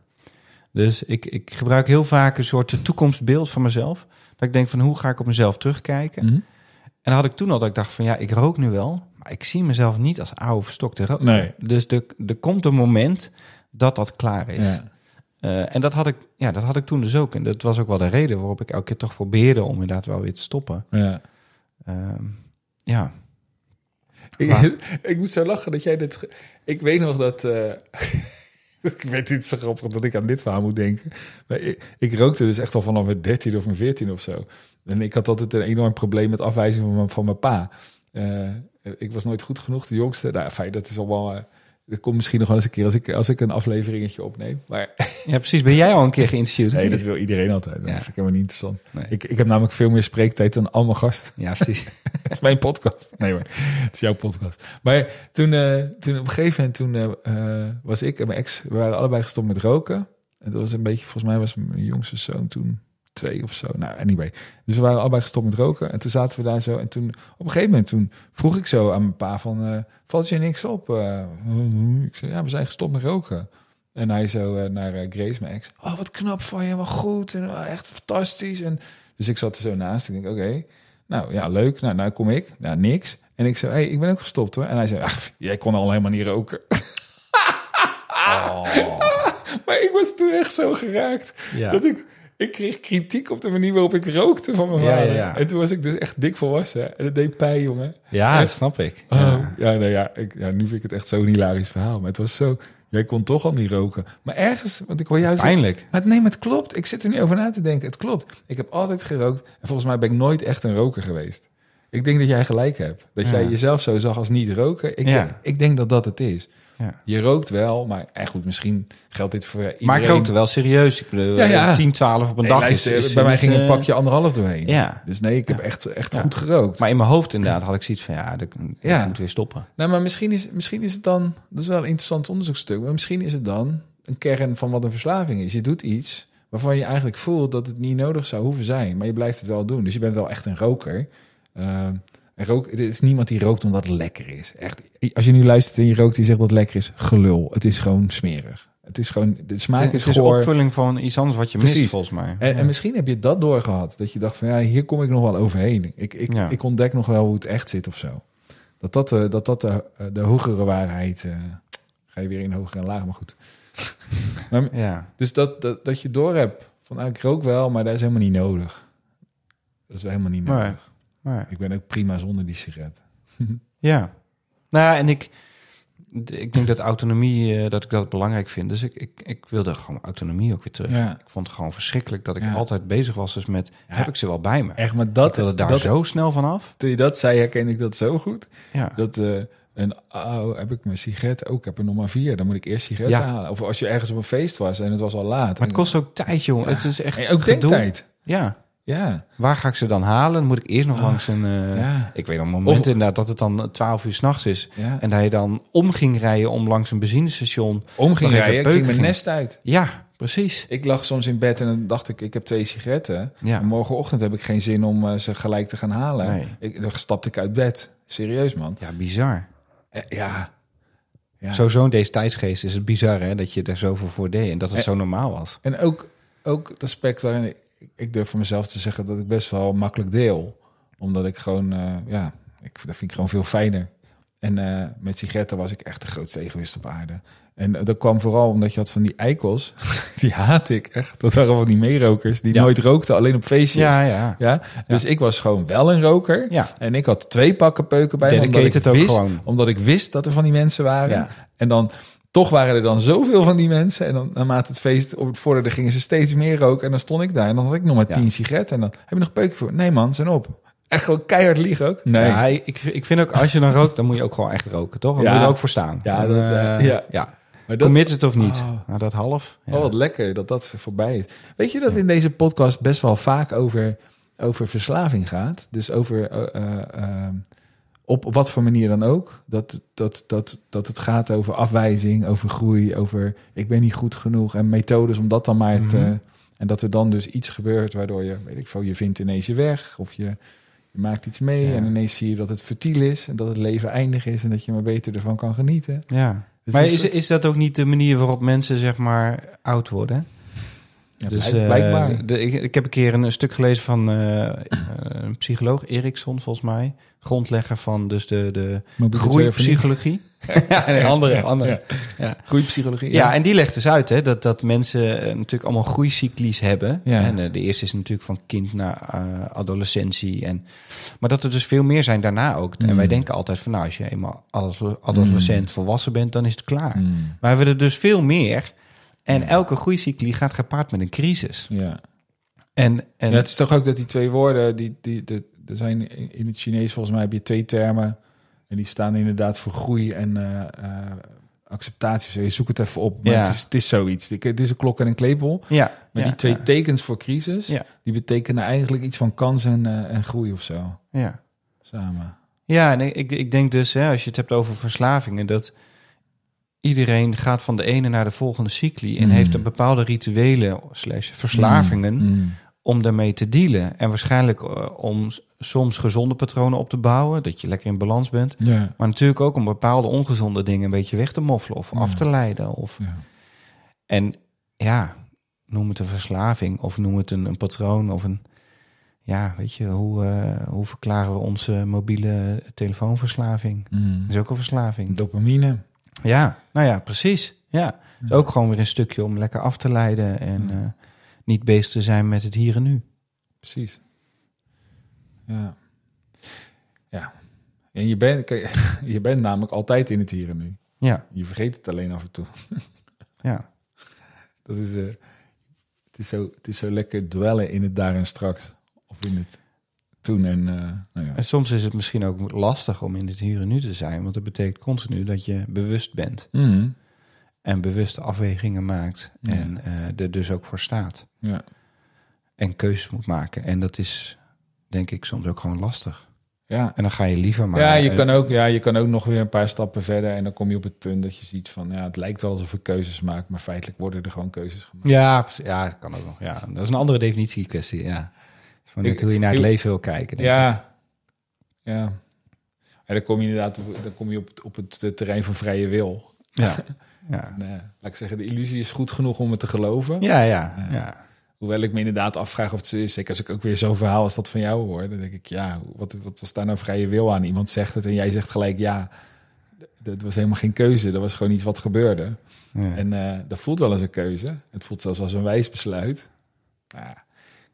B: Dus ik, ik gebruik heel vaak een soort toekomstbeeld van mezelf. Dat ik denk van hoe ga ik op mezelf terugkijken.
A: Mhm.
B: En dan had ik toen al dat ik dacht van ja, ik rook nu wel. Maar ik zie mezelf niet als oude verstokte roker.
A: Nee.
B: Dus er, er komt een moment dat dat klaar is.
A: Ja.
B: Eh, en dat had, ik, ja, dat had ik toen dus ook. En dat was ook wel de reden waarop ik elke keer toch probeerde om inderdaad wel weer te stoppen.
A: Ja.
B: Ehm, ja.
A: Ik, ik moet zo lachen dat jij dit... Ik weet nog dat... eh, ik weet niet zo grappig dat ik aan dit verhaal moet denken. Maar ik, ik rookte dus echt al vanaf mijn 13 of mijn 14 of zo. En ik had altijd een enorm probleem met afwijzing van mijn, van mijn pa. Eh, ik was nooit goed genoeg, de jongste. Nou, fijn, dat is allemaal... eh, Dat komt misschien nog wel eens een keer als ik, als ik een afleveringetje opneem. Maar
B: Ja, precies. Ben jij al een keer geïnterviewd?
A: nee, dat wil iedereen altijd. Dat
B: Ja.
A: vind ik helemaal niet interessant.
B: Nee.
A: Ik, ik heb namelijk veel meer spreektijd dan allemaal gasten.
B: Ja, precies.
A: Het is mijn podcast. Nee, maar het is jouw podcast. Maar toen, eh, toen op een gegeven moment toen, was ik en mijn ex, we waren allebei gestopt met roken. En dat was een beetje, volgens mij was mijn jongste zoon toen twee of zo. Nou, anyway. Dus we waren allebei gestopt met roken. En toen zaten we daar zo. En toen, op een gegeven moment, toen vroeg ik zo aan mijn pa van, eh, valt je niks op? Eh, ik zei, ja, we zijn gestopt met roken. En hij zo eh, naar Grace, mijn ex. Oh, wat knap van je, wat goed. En oh, echt fantastisch. En, dus ik zat er zo naast. En ik denk, oké. Nou ja, leuk. Nou, nou kom ik. Nou, niks. En ik zei, hey, ik ben ook gestopt hoor. En hij zei, ach, jij kon al helemaal niet roken. maar ik was toen echt zo geraakt.
B: Ja.
A: Dat ik, ik kreeg kritiek op de manier waarop ik rookte van mijn
B: Ja,
A: vader.
B: ja.
A: En toen was ik dus echt dik volwassen. En dat deed pijn, jongen.
B: Ja, dat snap ik.
A: Oh,
B: Ja.
A: nou ja, ik, ja, nu vind ik het echt zo'n hilarisch verhaal. Maar het was zo, jij kon toch al niet roken. Maar ergens, want ik wil juist...
B: Pijnlijk.
A: Maar nee, maar het klopt. Ik zit er nu over na te denken. Het klopt. Ik heb altijd gerookt. En volgens mij ben ik nooit echt een roker geweest. Ik denk dat jij gelijk hebt. Dat jij jezelf zo zag als niet roken. Ik, denk, ik denk dat dat het is.
B: Ja.
A: Je rookt wel, maar eh, goed, misschien geldt dit voor iedereen.
B: Maar ik rookte wel serieus. Ik bedoel,
A: Ja, ja.
B: 10, 12 op een
A: Nee,
B: dag
A: luister,
B: is,
A: bij mij ging een
B: eh,
A: pakje anderhalf doorheen.
B: Ja.
A: Dus nee, ik heb echt, echt goed gerookt.
B: Maar in mijn hoofd inderdaad had ik zoiets van, ja, dat
A: ja.
B: moet weer stoppen.
A: Nou, maar misschien is, misschien is het dan... Dat is wel een interessant onderzoekstuk. Maar misschien is het dan een kern van wat een verslaving is. Je doet iets waarvan je eigenlijk voelt dat het niet nodig zou hoeven zijn. Maar je blijft het wel doen. Dus je bent wel echt een roker. Uh, en rook, er is niemand die rookt omdat het lekker is. Echt, als je nu luistert en je rookt je zegt dat het lekker is, gelul. Het is gewoon smerig. Het is gewoon, de smaak is
B: het is
A: goor.
B: opvulling van iets anders wat je
A: Precies.
B: mist, volgens mij.
A: En,
B: Ja.
A: en misschien heb je dat doorgehad. Dat je dacht van ja, hier kom ik nog wel overheen. Ik, ik,
B: Ja.
A: ik ontdek nog wel hoe het echt zit of zo. Dat dat, eh, dat, dat de, de hogere waarheid... eh, ga je weer in hoger en laag, maar goed.
B: ja.
A: dus dat, dat, dat je door hebt van ah, ik rook wel, maar dat is helemaal niet nodig. Dat is wel helemaal niet nodig.
B: Maar,
A: Ik ben ook prima zonder die sigaret.
B: ja. Nou ja, en ik, ik denk dat autonomie, eh, dat ik dat belangrijk vind. Dus ik, ik, ik wilde gewoon autonomie ook weer terug.
A: Ja.
B: Ik vond het gewoon verschrikkelijk dat ik
A: Ja.
B: altijd bezig was dus met,
A: Ja.
B: heb ik ze wel bij me?
A: Echt, maar
B: ik
A: dat,
B: wilde daar
A: dat
B: zo snel van af.
A: toen je dat zei, herkende ik dat zo goed.
B: Ja.
A: Dat eh en oh, heb ik mijn sigaret? Oh, ik heb er nog maar vier. Dan moet ik eerst sigaretten
B: Ja.
A: halen. Of als je ergens op een feest was en het was al laat.
B: Maar het kost ook tijd, jongen. Het is echt
A: en ook
B: gedoe.
A: denktijd.
B: Ja.
A: Ja,
B: Waar ga ik ze dan halen? Dan moet ik eerst nog
A: Ah,
B: langs een...
A: ja,
B: Ik weet nog momenten
A: Of-
B: inderdaad dat het dan 12 uur s'nachts is.
A: ja.
B: En dat je dan om ging rijden om langs een benzinestation.
A: Om ging rijden, ik ging mijn nest uit.
B: Ja, precies.
A: Ik lag soms in bed en dan dacht ik, ik heb twee sigaretten.
B: Ja.
A: En morgenochtend heb ik geen zin om eh, ze gelijk te gaan halen.
B: Nee.
A: Ik, dan stapte ik uit bed. Serieus, man.
B: Ja, bizar.
A: Eh, ja. ja.
B: Sowieso in deze tijdsgeest is het bizar hè, dat je er zoveel voor deed en dat het
A: En-
B: zo normaal was.
A: En ook, ook het aspect waarin ik, ik durf voor mezelf te zeggen dat ik best wel makkelijk deel. Omdat ik gewoon, eh, ja, ik, dat vind ik gewoon veel fijner. En eh, met sigaretten was ik echt de grootste egoïst op aarde. En eh, dat kwam vooral omdat je had van die eikels. die haat ik echt. Dat waren van die meerokers die
B: Ja.
A: nooit rookten, alleen op feestjes.
B: Ja, ja.
A: Ja, dus ik was gewoon wel een roker.
B: Ja,
A: En ik had twee pakken peuken bij me. Omdat ik, wist,
B: gewoon.
A: omdat ik wist dat er van die mensen waren. En dan toch waren er dan zoveel van die mensen. En dan naarmate het feest op het vorderde gingen ze steeds meer roken. En dan stond ik daar en dan had ik nog maar
B: Ja.
A: tien sigaretten. En dan heb je nog peuken voor. Nee man, zijn op. Echt gewoon keihard liegen ook. Nee.
B: Ja, ik, ik vind ook, als je dan rookt, dan moet je ook gewoon echt roken, toch? Dan
A: Ja.
B: moet je er ook voor staan.
A: Ja,
B: Dan,
A: dat,
B: eh,
A: eh, ja.
B: ja.
A: maar dat,
B: Commit het of niet?
A: Oh.
B: Nou, dat half. Ja.
A: Oh, wat lekker dat dat voorbij is. Weet je dat in deze podcast best wel vaak over, over verslaving gaat? Dus over, eh, op wat voor manier dan ook. Dat, dat, dat, dat het gaat over afwijzing, over groei, over ik ben niet goed genoeg. En methodes om dat dan maar te...
B: Mhm.
A: En dat er dan dus iets gebeurt waardoor je, weet ik veel, je vindt ineens je weg. Of je, je maakt iets mee
B: Ja.
A: en ineens zie je dat het fertiel is. En dat het leven eindig is en dat je maar beter ervan kan genieten.
B: ja.
A: Het
B: Maar
A: is
B: is dat ook niet de manier waarop mensen, zeg maar, oud worden?
A: Ja,
B: dus,
A: blijk-
B: eh,
A: blijkbaar.
B: de, ik, ik heb een keer een, stuk gelezen van eh, eh, een psycholoog, Erikson volgens mij. Grondlegger van dus de, de groeipsychologie. ja, nee, andere, andere.
A: Ja.
B: Ja.
A: Groeipsychologie.
B: Ja, en die legt dus uit hè, dat, dat mensen eh, natuurlijk allemaal groeicyclies hebben.
A: Ja.
B: En eh, de eerste is natuurlijk van kind naar eh, adolescentie. En, maar dat er dus veel meer zijn daarna ook. En
A: Mm.
B: wij denken altijd van nou, als je eenmaal adolescent volwassen bent, dan is het klaar.
A: Mm,
B: Maar we hebben er dus veel meer. En
A: Ja.
B: elke groeicycli gaat gepaard met een crisis.
A: ja.
B: En, en
A: ja, het is toch ook dat die twee woorden, die, die, de, er zijn in het Chinees volgens mij heb je twee termen. En die staan inderdaad voor groei en eh, eh, acceptatie. Je zoekt het even op. Maar
B: Ja.
A: het, is, het is zoiets. Het is een klok en een klepel.
B: Ja,
A: Maar
B: ja,
A: die twee
B: ja,
A: tekens voor crisis,
B: Ja.
A: die betekenen eigenlijk iets van kans en, eh, en groei of zo.
B: ja.
A: Samen.
B: Ja, en ik, ik denk dus, hè, als je het hebt over verslavingen, dat iedereen gaat van de ene naar de volgende cycli en
A: Mm.
B: heeft een bepaalde rituelen slash verslavingen
A: Mm.
B: om daarmee te dealen. En waarschijnlijk eh, om soms gezonde patronen op te bouwen, dat je lekker in balans bent.
A: Ja.
B: Maar natuurlijk ook om bepaalde ongezonde dingen een beetje weg te moffelen of
A: Ja.
B: af te leiden. Of,
A: Ja.
B: en ja, noem het een verslaving of noem het een, een patroon of een... Ja, weet je, hoe, eh, hoe verklaren we onze mobiele telefoonverslaving?
A: Mm.
B: Dat is ook een verslaving.
A: Dopamine.
B: Ja, nou ja, precies. Ja, ook gewoon weer een stukje om lekker af te leiden en eh, niet bezig te zijn met het hier en nu.
A: Precies. Ja. Ja. En je bent, je bent namelijk altijd in het hier en nu.
B: Ja,
A: Je vergeet het alleen af en toe.
B: ja,
A: Dat is, eh, het, is zo, het is zo lekker dwellen in het daar en straks. Of in het toen en... eh, nou ja.
B: en soms is het misschien ook lastig om in het hier en nu te zijn, want dat betekent continu dat je bewust bent
A: Mhm.
B: en bewust afwegingen maakt
A: Ja.
B: en eh, er dus ook voor staat
A: ja.
B: en keuzes moet maken. En dat is, denk ik, soms ook gewoon lastig.
A: Ja.
B: En dan ga je liever maar...
A: ja, je
B: eh,
A: kan ook, ja, je kan ook nog weer een paar stappen verder. En dan kom je op het punt dat je ziet van... Ja, het lijkt wel alsof ik keuzes maak. Maar feitelijk worden er gewoon keuzes gemaakt.
B: Ja, ja, dat kan ook nog. Ja, dat is een andere definitie kwestie, ja. Van net
A: Ik-
B: hoe je naar het
A: ik-
B: leven wil kijken. denk ik.
A: Ja. Ja. En dan kom je inderdaad op, dan kom je op, het- op het terrein van vrije wil.
B: Ja, ja.
A: En, eh, laat ik zeggen, de illusie is goed genoeg om het te geloven.
B: Ja, ja,
A: Ja.
B: ja.
A: Hoewel ik me inderdaad afvraag of het zo is. Zeker als ik ook weer zo'n verhaal als dat van jou hoor. Dan denk ik, ja, wat, wat was daar nou vrije wil aan? Iemand zegt het en jij zegt gelijk ja. Dat was helemaal geen keuze. Dat was gewoon iets wat gebeurde.
B: ja.
A: En eh, dat voelt wel als een keuze. Het voelt zelfs als een wijs besluit. Ja,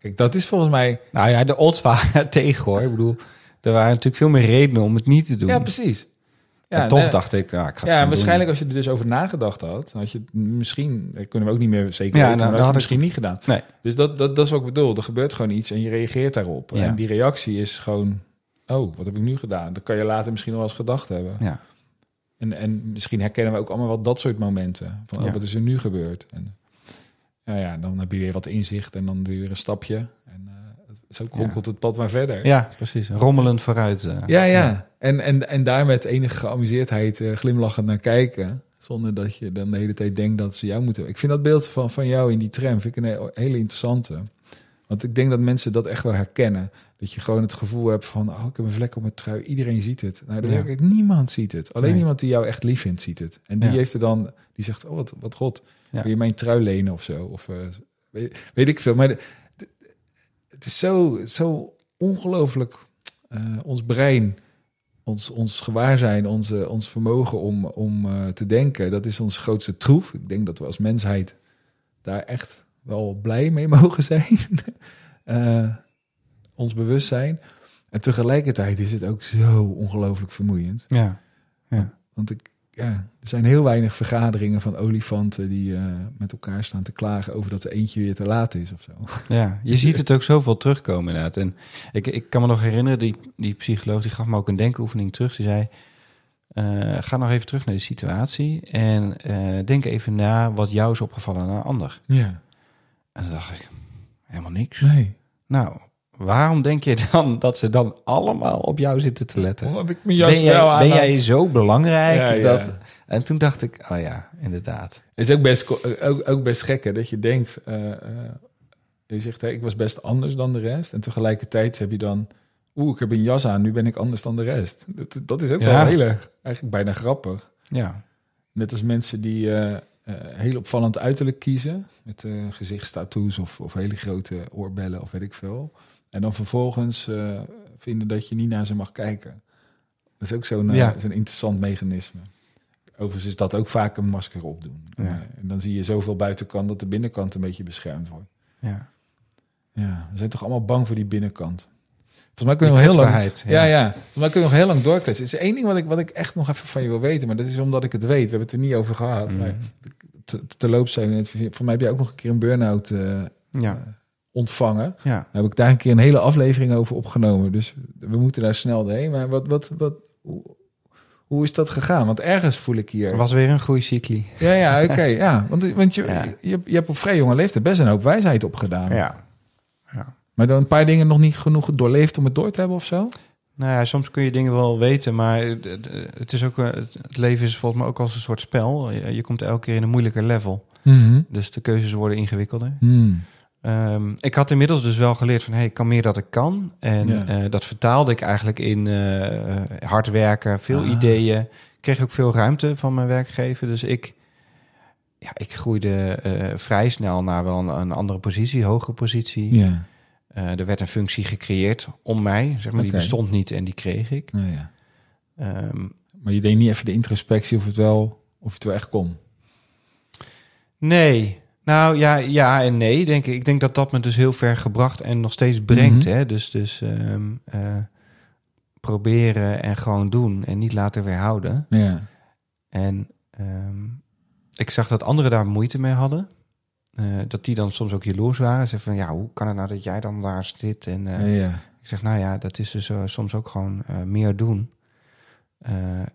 A: kijk, dat is volgens mij...
B: Nou ja, de odds waren tegen hoor. Ik bedoel, er waren natuurlijk veel meer redenen om het niet te doen.
A: Ja, precies. Ja,
B: en toch
A: nee,
B: dacht ik, ja, ik ga het
A: Ja, waarschijnlijk als je er dus over nagedacht had, had je misschien, dat kunnen we ook niet meer zeker
B: Ja,
A: weten,
B: nou,
A: maar
B: dat
A: had je misschien niet gedaan.
B: Nee.
A: Dus dat, dat, dat is wat ik bedoel. Er gebeurt gewoon iets en je reageert daarop.
B: Ja.
A: En die reactie is gewoon, oh, wat heb ik nu gedaan? Dat kan je later misschien nog wel eens gedacht hebben.
B: Ja,
A: En, en misschien herkennen we ook allemaal wel dat soort momenten. Van, oh,
B: Ja.
A: wat is er nu gebeurd? En ja, ja, dan heb je weer wat inzicht en dan doe je weer een stapje. En eh, zo kronkelt het pad maar verder.
B: ja precies. Rommelend vooruit. eh.
A: Ja, ja. En, en, en daar met enige geamuseerdheid eh, glimlachend naar kijken. Zonder dat je dan de hele tijd denkt dat ze jou moeten. Ik vind dat beeld van, van jou in die tram vind ik een he- hele interessante. Want ik denk dat mensen dat echt wel herkennen. Dat je gewoon het gevoel hebt van... oh, ik heb een vlek op mijn trui. Iedereen ziet het. Nou, dat
B: Ja.
A: werkelijk niemand ziet het. Alleen
B: Nee.
A: iemand die jou echt lief vindt, ziet het. En die
B: Ja.
A: heeft er dan... Die zegt, oh, wat, wat god.
B: Ja.
A: Wil je mijn trui lenen of zo? Of eh, weet, weet ik veel. Maar de- de- het is zo, zo ongelooflijk... eh, ons brein ons, ons gewaarzijn, onze, ons vermogen om, om eh, te denken, dat is ons grootste troef. Ik denk dat we als mensheid daar echt wel blij mee mogen zijn. Ons bewustzijn. En tegelijkertijd is het ook zo ongelooflijk vermoeiend.
B: Ja.
A: Want ik, ja, er zijn heel weinig vergaderingen van olifanten die eh, met elkaar staan te klagen over dat er eentje weer te laat is of zo.
B: Ja, je ziet het ook zoveel terugkomen inderdaad. En ik, ik kan me nog herinneren, die, die psycholoog die gaf me ook een denkoefening terug. Die zei, eh, ga nog even terug naar de situatie en eh, denk even na wat jou is opgevallen aan een ander.
A: Ja,
B: En dan dacht ik, helemaal niks.
A: nee.
B: Nou, waarom denk je dan dat ze dan allemaal op jou zitten te letten?
A: Hoe heb ik jas
B: Ben
A: wel
B: jij,
A: aan
B: ben
A: had?
B: jij zo belangrijk?
A: Ja, ja.
B: Dat... En toen dacht ik, oh ja, inderdaad.
A: Het is ook best, ook, ook best gek hè, dat je denkt, eh, eh, je zegt, hè, ik was best anders dan de rest. En tegelijkertijd heb je dan, oeh, ik heb een jas aan, nu ben ik anders dan de rest. Dat, dat is ook
B: Ja.
A: wel heel erg, eigenlijk bijna grappig.
B: Ja,
A: Net als mensen die eh, heel opvallend uiterlijk kiezen, met gezichtstattoos of, of hele grote oorbellen of weet ik veel. En dan vervolgens eh, vinden dat je niet naar ze mag kijken. Dat is ook zo'n eh,
B: Ja.
A: zo'n interessant mechanisme. Overigens is dat ook vaak een masker opdoen.
B: Ja.
A: En dan zie je zoveel buitenkant dat de binnenkant een beetje beschermd wordt.
B: ja.
A: Ja, we zijn toch allemaal bang voor die binnenkant. Volgens mij kunnen we nog heel lang... Ja, ja. Volgens mij kunnen we nog heel lang doorkletsen. Het is één ding wat ik, wat ik echt nog even van je wil weten. Maar dat is omdat ik het weet. We hebben het er niet over gehad.
B: Mm.
A: Maar te, terloops zijn we net... Voor mij heb je ook nog een keer een burn-out eh,
B: Ja,
A: ontvangen.
B: ja.
A: Daar heb ik daar een keer een hele aflevering over opgenomen. Dus we moeten daar snel doorheen. Maar wat, wat, wat, hoe, Hoe is dat gegaan? Want ergens voel ik hier...
B: Was weer een goede cycli.
A: Ja, ja, oké. ja. Want, want je,
B: Ja.
A: je, je hebt op vrij jonge leeftijd best een hoop wijsheid opgedaan.
B: Ja.
A: Maar dan een paar dingen nog niet genoeg doorleefd om het door te hebben of zo?
B: Nou ja, soms kun je dingen wel weten, maar het- is ook, eh, het leven is volgens mij ook als een soort spel. Je, je komt elke keer in een moeilijker level. Dus de keuzes worden ingewikkelder.
A: Hmm.
B: Ehm, ik had inmiddels dus wel geleerd van, hey, ik kan meer dat ik kan. En
A: Ja.
B: eh, dat vertaalde ik eigenlijk in eh, hard werken, veel
A: Ah.
B: ideeën. Ik kreeg ook veel ruimte van mijn werkgever. Dus ik, ja, ik groeide eh, vrij snel naar wel een, een andere positie, hogere positie.
A: Ja.
B: Er werd een functie gecreëerd om mij, zeg maar, die bestond niet en die kreeg ik.
A: Nou ja.
B: Ehm,
A: Maar je deed niet even de introspectie of het wel, of het wel echt kon.
B: nee, nou ja, ja en nee, denk ik. Ik denk dat dat me dus heel ver gebracht en nog steeds brengt.
A: Mhm.
B: hè? Dus, dus ehm, eh, proberen en gewoon doen en niet laten weerhouden.
A: Ja.
B: En ehm, ik zag dat anderen daar moeite mee hadden. Eh, dat die dan soms ook jaloers waren. Ze van, ja, hoe kan het nou dat jij dan daar zit? En eh,
A: ja.
B: ik zeg, nou ja, dat is dus soms ook gewoon meer doen.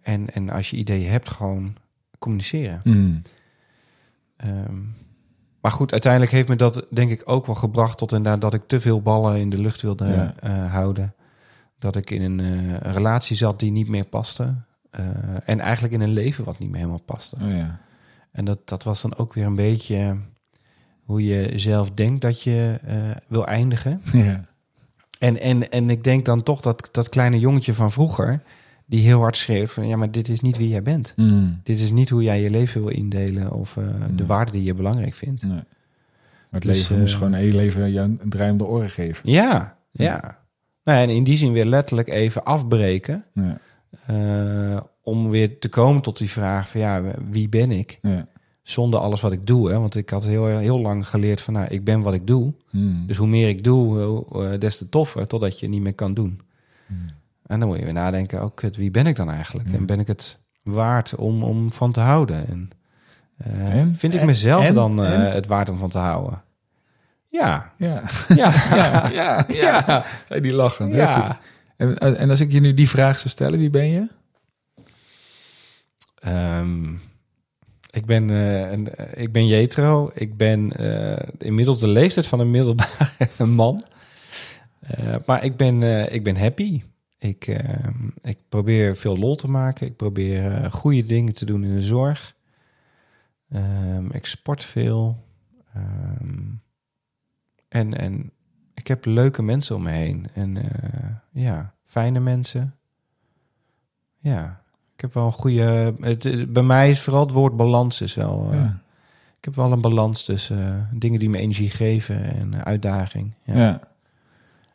B: En, en als je ideeën hebt, gewoon communiceren. Ehm, maar goed, uiteindelijk heeft me dat denk ik ook wel gebracht tot inderdaad dat ik te veel ballen in de lucht wilde
A: Ja.
B: eh, houden. Dat ik in een eh, relatie zat die niet meer paste. Eh, en eigenlijk in een leven wat niet meer helemaal paste.
A: Oh ja.
B: En dat, dat was dan ook weer een beetje hoe je zelf denkt dat je wil eindigen.
A: Ja.
B: En, en, en ik denk dan toch dat dat kleine jongetje van vroeger, die heel hard schreef van ja, maar dit is niet wie jij bent.
A: Hmm.
B: Dit is niet hoe jij je leven wil indelen of eh, de
A: Nee.
B: waarden die je belangrijk vindt.
A: Nee. Maar het
B: Dus,
A: leven
B: eh,
A: moest gewoon hele leven jou een draai om de oren geven.
B: Ja, ja. Nou, en in die zin weer letterlijk even afbreken.
A: Ja.
B: eh, om weer te komen tot die vraag van ja, wie ben ik?
A: Ja.
B: Zonder alles wat ik doe. Hè? Want ik had heel, heel lang geleerd van nou, ik ben wat ik doe.
A: Hmm.
B: Dus hoe meer ik doe, eh, des te toffer. Totdat je niet meer kan doen. En dan moet je weer nadenken, ook het, wie ben ik dan eigenlijk?
A: Ja.
B: En ben ik het waard om, om van te houden? En, eh,
A: En?
B: vind ik mezelf
A: En?
B: dan eh, het waard om van te houden? Ja,
A: Ja.
B: ja,
A: Ja, ja, ja. Zei die lachend. Heel goed.
B: ja.
A: En, en als ik je nu die vraag zou stellen, wie ben je?
B: Ehm, ik, ben, eh, een, ik ben Jetro. Ik ben inmiddels de leeftijd van een middelbare man. Maar ik ben, ik ben happy. Ik, ehm, ik probeer veel lol te maken. Ik probeer eh, goede dingen te doen in de zorg. Ehm, ik sport veel. Ehm, en, en ik heb leuke mensen om me heen. En eh, ja, fijne mensen. Ja, ik heb wel een goede. Het, bij mij is vooral het woord balans is wel. eh,
A: Ja.
B: Ik heb wel een balans tussen eh, dingen die me energie geven en eh, uitdaging. Ja.
A: ja.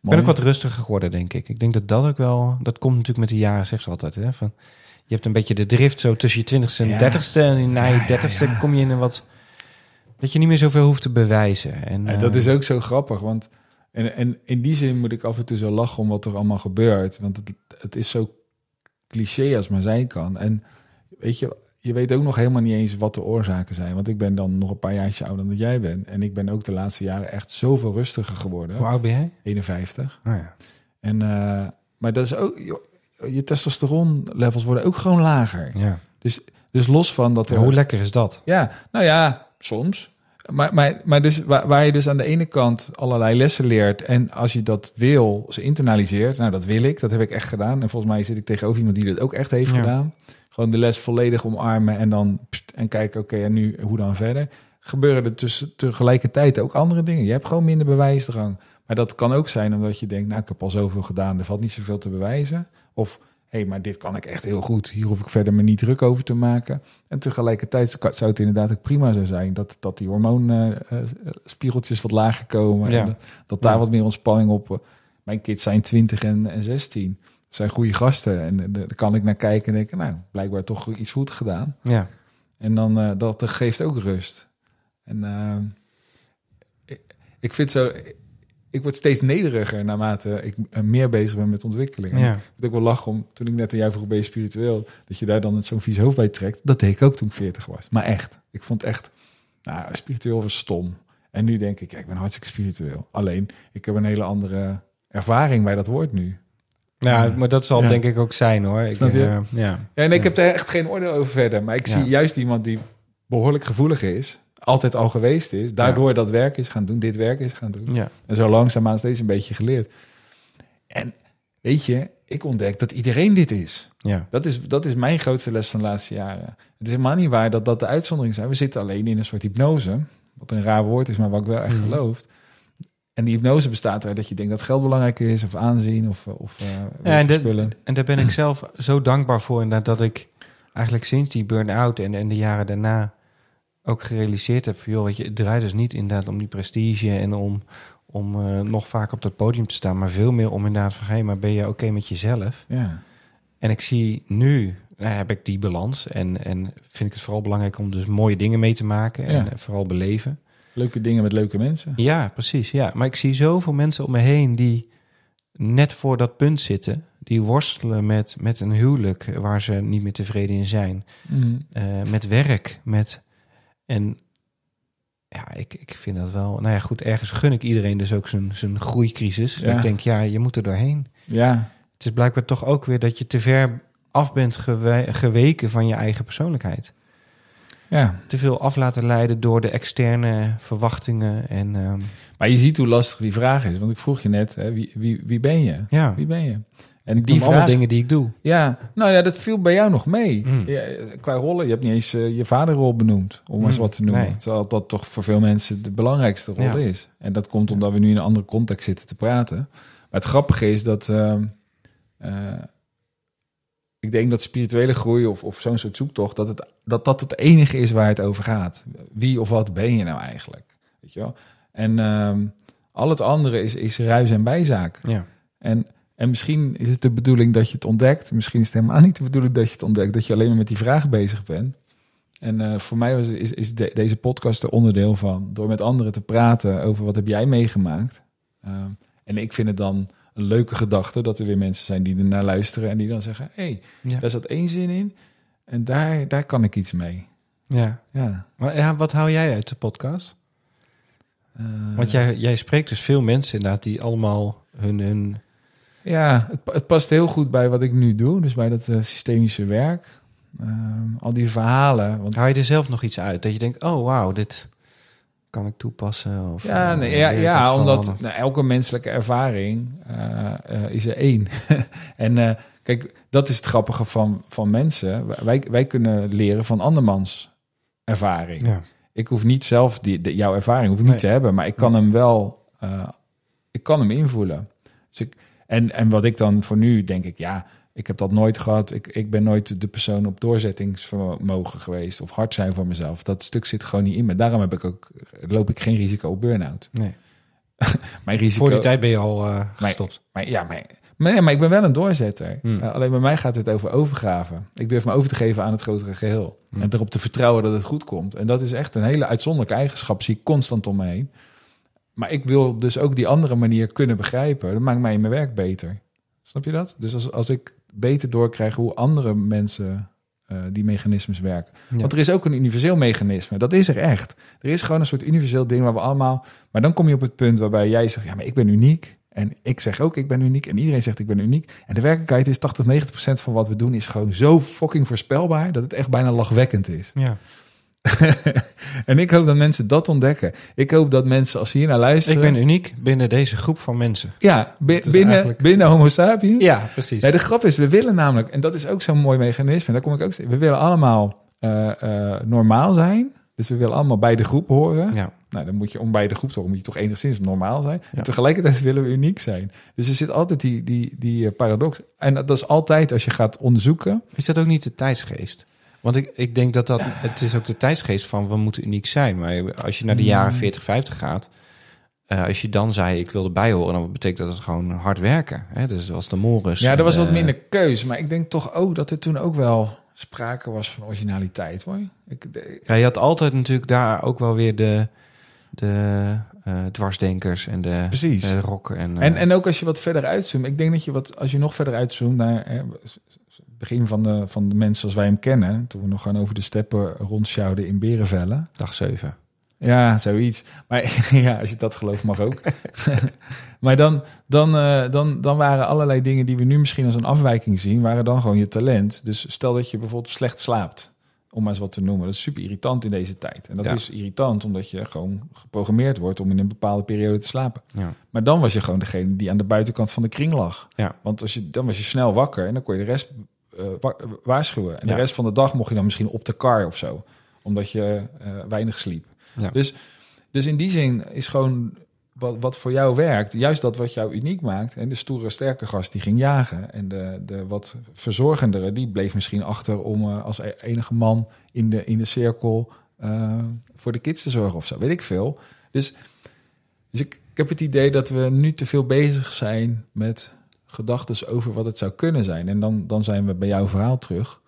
B: Ik ben ook wat rustiger geworden, denk ik. Ik denk dat dat ook wel. Dat komt natuurlijk met de jaren, zeg ze altijd. Hè, van, je hebt een beetje de drift zo tussen je twintigste en
A: Ja.
B: dertigste. En na je dertigste
A: ja.
B: kom je in een wat. Dat je niet meer zoveel hoeft te bewijzen. En,
A: Ja,
B: eh,
A: dat is ook zo grappig, want en, en in die zin moet ik af en toe zo lachen om wat er allemaal gebeurt. Want het, het is zo cliché als maar zijn kan. En weet je, je weet ook nog helemaal niet eens wat de oorzaken zijn. Want ik ben dan nog een paar jaartjes ouder dan dat jij bent. En ik ben ook de laatste jaren echt zoveel rustiger geworden.
B: Hoe oud ben jij?
A: 51.
B: Oh, ja.
A: En, eh, maar dat is ook, je testosteron levels worden ook gewoon lager.
B: Ja.
A: Dus los van dat.
B: Hoe lekker is dat?
A: Ja, nou ja, soms. Maar, maar, maar dus waar, waar je dus aan de ene kant allerlei lessen leert en als je dat wil, ze internaliseert. Nou, dat wil ik, dat heb ik echt gedaan. En volgens mij zit ik tegenover iemand die dat ook echt heeft
B: Ja.
A: gedaan. Gewoon de les volledig omarmen en dan pst, en kijken, oké, en nu hoe dan verder. Gebeuren er tussen tegelijkertijd ook andere dingen. Je hebt gewoon minder bewijsdrang. Maar dat kan ook zijn omdat je denkt, nou, ik heb al zoveel gedaan, er valt niet zoveel te bewijzen. Of hé, hey, maar dit kan ik echt heel goed. Hier hoef ik verder me niet druk over te maken. En tegelijkertijd zou het inderdaad ook prima zo zijn dat, dat die hormoonspiegeltjes wat lager komen.
B: Ja.
A: En dat, dat daar
B: Ja.
A: wat meer ontspanning op. eh, Mijn kids zijn 20 en, en 16. Het zijn goede gasten. En eh, daar kan ik naar kijken en denken, nou, blijkbaar toch iets goed gedaan.
B: Ja.
A: En dan eh, dat geeft ook rust. En eh, ik, ik vind zo. Ik word steeds nederiger naarmate ik meer bezig ben met ontwikkeling.
B: Ja.
A: Ik moet ook wel lachen om, toen ik net aan jou vroeg, ben je spiritueel? Dat je daar dan zo'n vies hoofd bij trekt. Dat deed ik ook toen ik 40 was. Maar echt. Ik vond echt, nou, spiritueel was stom. En nu denk ik, ja, ik ben hartstikke spiritueel. Alleen, ik heb een hele andere ervaring bij dat woord nu.
B: Ja, maar dat zal
A: Ja.
B: denk ik ook zijn hoor. Ik,
A: Snap je?
B: eh, ja.
A: Ja, en ik heb daar echt geen oordeel over verder. Maar ik zie juist iemand die behoorlijk gevoelig is, altijd al geweest is, daardoor dat werk is gaan doen, dit werk is gaan doen.
B: Ja.
A: En zo langzaamaan steeds een beetje geleerd. En weet je, ik ontdek dat iedereen dit is.
B: Ja.
A: Dat is, dat is mijn grootste les van de laatste jaren. Het is helemaal niet waar dat dat de uitzonderingen zijn. We zitten alleen in een soort hypnose. Wat een raar woord is, maar wat ik wel echt
B: Mhm.
A: geloof. En die hypnose bestaat eruit dat je denkt dat geld belangrijk is, of aanzien, of, of uh,
B: en, de-
A: spullen.
B: en daar ben ik zelf zo dankbaar voor. inderdaad, Dat ik eigenlijk sinds die burn-out en, en de jaren daarna ook gerealiseerd heb van... joh, weet je, het draait dus niet inderdaad om die prestige en om, om eh, nog vaak op dat podium te staan... maar veel meer om inderdaad van, hé, maar ben je oké met jezelf?
A: Ja.
B: En ik zie nu, nou, heb ik die balans en, en vind ik het vooral belangrijk om dus mooie dingen mee te maken... en
A: Ja.
B: eh, vooral beleven.
A: Leuke dingen met leuke mensen.
B: Ja, precies. Ja. Maar ik zie zoveel mensen om me heen die net voor dat punt zitten. Die worstelen met, met een huwelijk waar ze niet meer tevreden in zijn.
A: Mhm.
B: Eh, met werk. Met, en ja, ik, ik vind dat wel... Nou ja, goed, ergens gun ik iedereen dus ook zijn, zijn groeicrisis.
A: Ja.
B: Ik denk, ja, je moet er doorheen.
A: Ja,
B: Het is blijkbaar toch ook weer dat je te ver af bent gewe- geweken van je eigen persoonlijkheid.
A: Ja.
B: Te veel af laten leiden door de externe verwachtingen. En ehm,
A: Maar je ziet hoe lastig die vraag is. Want ik vroeg je net, hè, wie, wie, wie ben je?
B: ja,
A: Wie ben je? En
B: die
A: die
B: alle
A: vraag,
B: dingen die ik doe.
A: Ja, nou ja, dat viel bij jou nog mee.
B: Mm.
A: Ja, qua rollen, je hebt niet eens eh, je vaderrol benoemd, om maar eens
B: Mm,
A: wat te noemen.
B: nee.
A: Terwijl dat toch voor veel mensen de belangrijkste rol
B: Ja.
A: is. En dat komt omdat we nu in een andere context zitten te praten. Maar het grappige is dat... ehm, eh, ik denk dat spirituele groei of, of zo'n soort zoektocht... Dat, het, dat dat het enige is waar het over gaat. Wie of wat ben je nou eigenlijk? Weet je wel? En ehm, al het andere is, is ruis en bijzaak.
B: Ja.
A: En, en misschien is het de bedoeling dat je het ontdekt. Misschien is het helemaal niet de bedoeling dat je het ontdekt. Dat je alleen maar met die vraag bezig bent. En eh, voor mij was, is, is de- deze podcast er onderdeel van. Door met anderen te praten over wat heb jij meegemaakt. Uh, en ik vind het dan een leuke gedachte dat er weer mensen zijn die er naar luisteren. En die dan zeggen, hé, hey,
B: Ja.
A: daar zat één zin in. En daar, daar kan ik iets mee.
B: ja.
A: Ja.
B: Maar ja, wat hou jij uit de podcast?
A: Eh,
B: Want jij, jij spreekt dus veel mensen inderdaad die allemaal hun... hun
A: Ja, het, het past heel goed bij wat ik nu doe. Dus bij dat eh, systemische werk. Ehm, al die verhalen. Want
B: hou je er zelf nog iets uit? Dat je denkt, oh wauw, dit kan ik toepassen? Of,
A: ja,
B: eh,
A: nee, ja, ja omdat nou, elke menselijke ervaring eh, eh, is er één. en kijk, dat is het grappige van, van mensen. Wij, wij kunnen leren van andermans ervaring.
B: Ja.
A: Ik hoef niet zelf die, de- jouw ervaring hoef ik niet te hebben, maar ik kan hem wel, ik kan hem invoelen. Dus ik, en, en wat ik dan voor nu denk ik, ja, ik heb dat nooit gehad. Ik, ik ben nooit de persoon op doorzettingsvermogen geweest of hard zijn voor mezelf. Dat stuk zit gewoon niet in me. Daarom heb ik ook, loop ik geen risico op burn-out.
B: Nee.
A: Mijn risico,
B: Voor die tijd ben je al eh, gestopt.
A: maar, ja, maar, maar ik ben wel een doorzetter.
B: Hmm.
A: Eh, alleen bij mij gaat het over overgave. Ik durf me over te geven aan het grotere geheel.
B: Hmm.
A: En erop te vertrouwen dat het goed komt. En dat is echt een hele uitzonderlijke eigenschap. Zie ik constant om me heen. Maar ik wil dus ook die andere manier kunnen begrijpen. Dat maakt mij in mijn werk beter. Snap je dat? Dus als, als ik beter doorkrijg hoe andere mensen eh, die mechanismes werken.
B: Ja.
A: Want er is ook een universeel mechanisme. Dat is er echt. Er is gewoon een soort universeel ding waar we allemaal... Maar dan kom je op het punt waarbij jij zegt... ja, maar ik ben uniek. En ik zeg ook, ik ben uniek. En iedereen zegt, ik ben uniek. En de werkelijkheid is 80, 90 procent van wat we doen... is gewoon zo fucking voorspelbaar... dat het echt bijna lachwekkend is.
B: Ja.
A: en ik hoop dat mensen dat ontdekken. Ik hoop dat mensen, als ze hier naar
B: Ik
A: luisteren...
B: ben uniek binnen deze groep van mensen.
A: ja, binnen,
B: eigenlijk-
A: binnen homo sapiens...
B: Ja, precies.
A: Nee, de grap is, we willen namelijk, en dat is ook zo'n mooi mechanisme, daar kom ik ook we willen allemaal eh, eh, normaal zijn. Dus we willen allemaal bij de groep horen.
B: Ja.
A: Nou, dan moet je om bij de groep te horen, moet je toch enigszins normaal zijn.
B: Ja.
A: En tegelijkertijd willen we uniek zijn. Dus er zit altijd die, die, die eh, paradox. En dat is altijd als je gaat onderzoeken.
B: Is dat ook niet de tijdsgeest? Want ik, ik denk dat dat... Het is ook de tijdsgeest van we moeten uniek zijn. Maar als je naar de jaren 40, 50 gaat... eh, als je dan zei ik wil erbij horen... dan betekent dat het gewoon hard werken. Hè? Dus zoals de Morris.
A: ja, er was wat minder keus. Maar ik denk toch ook dat er toen ook wel sprake was van originaliteit. Hoor. Ik, de-
B: Ja, je had altijd natuurlijk daar ook wel weer de, de eh, dwarsdenkers en de
A: Precies.
B: En, eh,
A: En, en ook als je wat verder uitzoomt. Ik denk dat je wat, als je nog verder uitzoomt naar begin van de, van de mensen zoals wij hem kennen. Toen we nog gewoon over de steppen rondsjouwden in Berenvellen.
B: dag 7.
A: Ja, zoiets. Maar ja, als je dat gelooft, mag ook. maar dan, dan, eh, dan, dan waren allerlei dingen die we nu misschien als een afwijking zien, waren dan gewoon je talent. Dus stel dat je bijvoorbeeld slecht slaapt, om maar eens wat te noemen. Dat is super irritant in deze tijd. En dat
B: Ja.
A: is irritant omdat je gewoon geprogrammeerd wordt om in een bepaalde periode te slapen.
B: Ja.
A: Maar dan was je gewoon degene die aan de buitenkant van de kring lag.
B: Ja.
A: Want als je, dan was je snel wakker en dan kon je de rest wa- waarschuwen. En
B: Ja.
A: de rest van de dag mocht je dan misschien op de kar of zo. Omdat je eh, weinig sliep.
B: Ja.
A: Dus, dus in die zin is gewoon wat, wat voor jou werkt, juist dat wat jou uniek maakt. En de stoere, sterke gast die ging jagen. En de, de wat verzorgendere, die bleef misschien achter om eh, als e- enige man in de, in de cirkel eh, voor de kids te zorgen of zo. Weet ik veel. Dus, dus ik, ik heb het idee dat we nu te veel bezig zijn met gedachten over wat het zou kunnen zijn. En dan, dan zijn we bij jouw verhaal terug.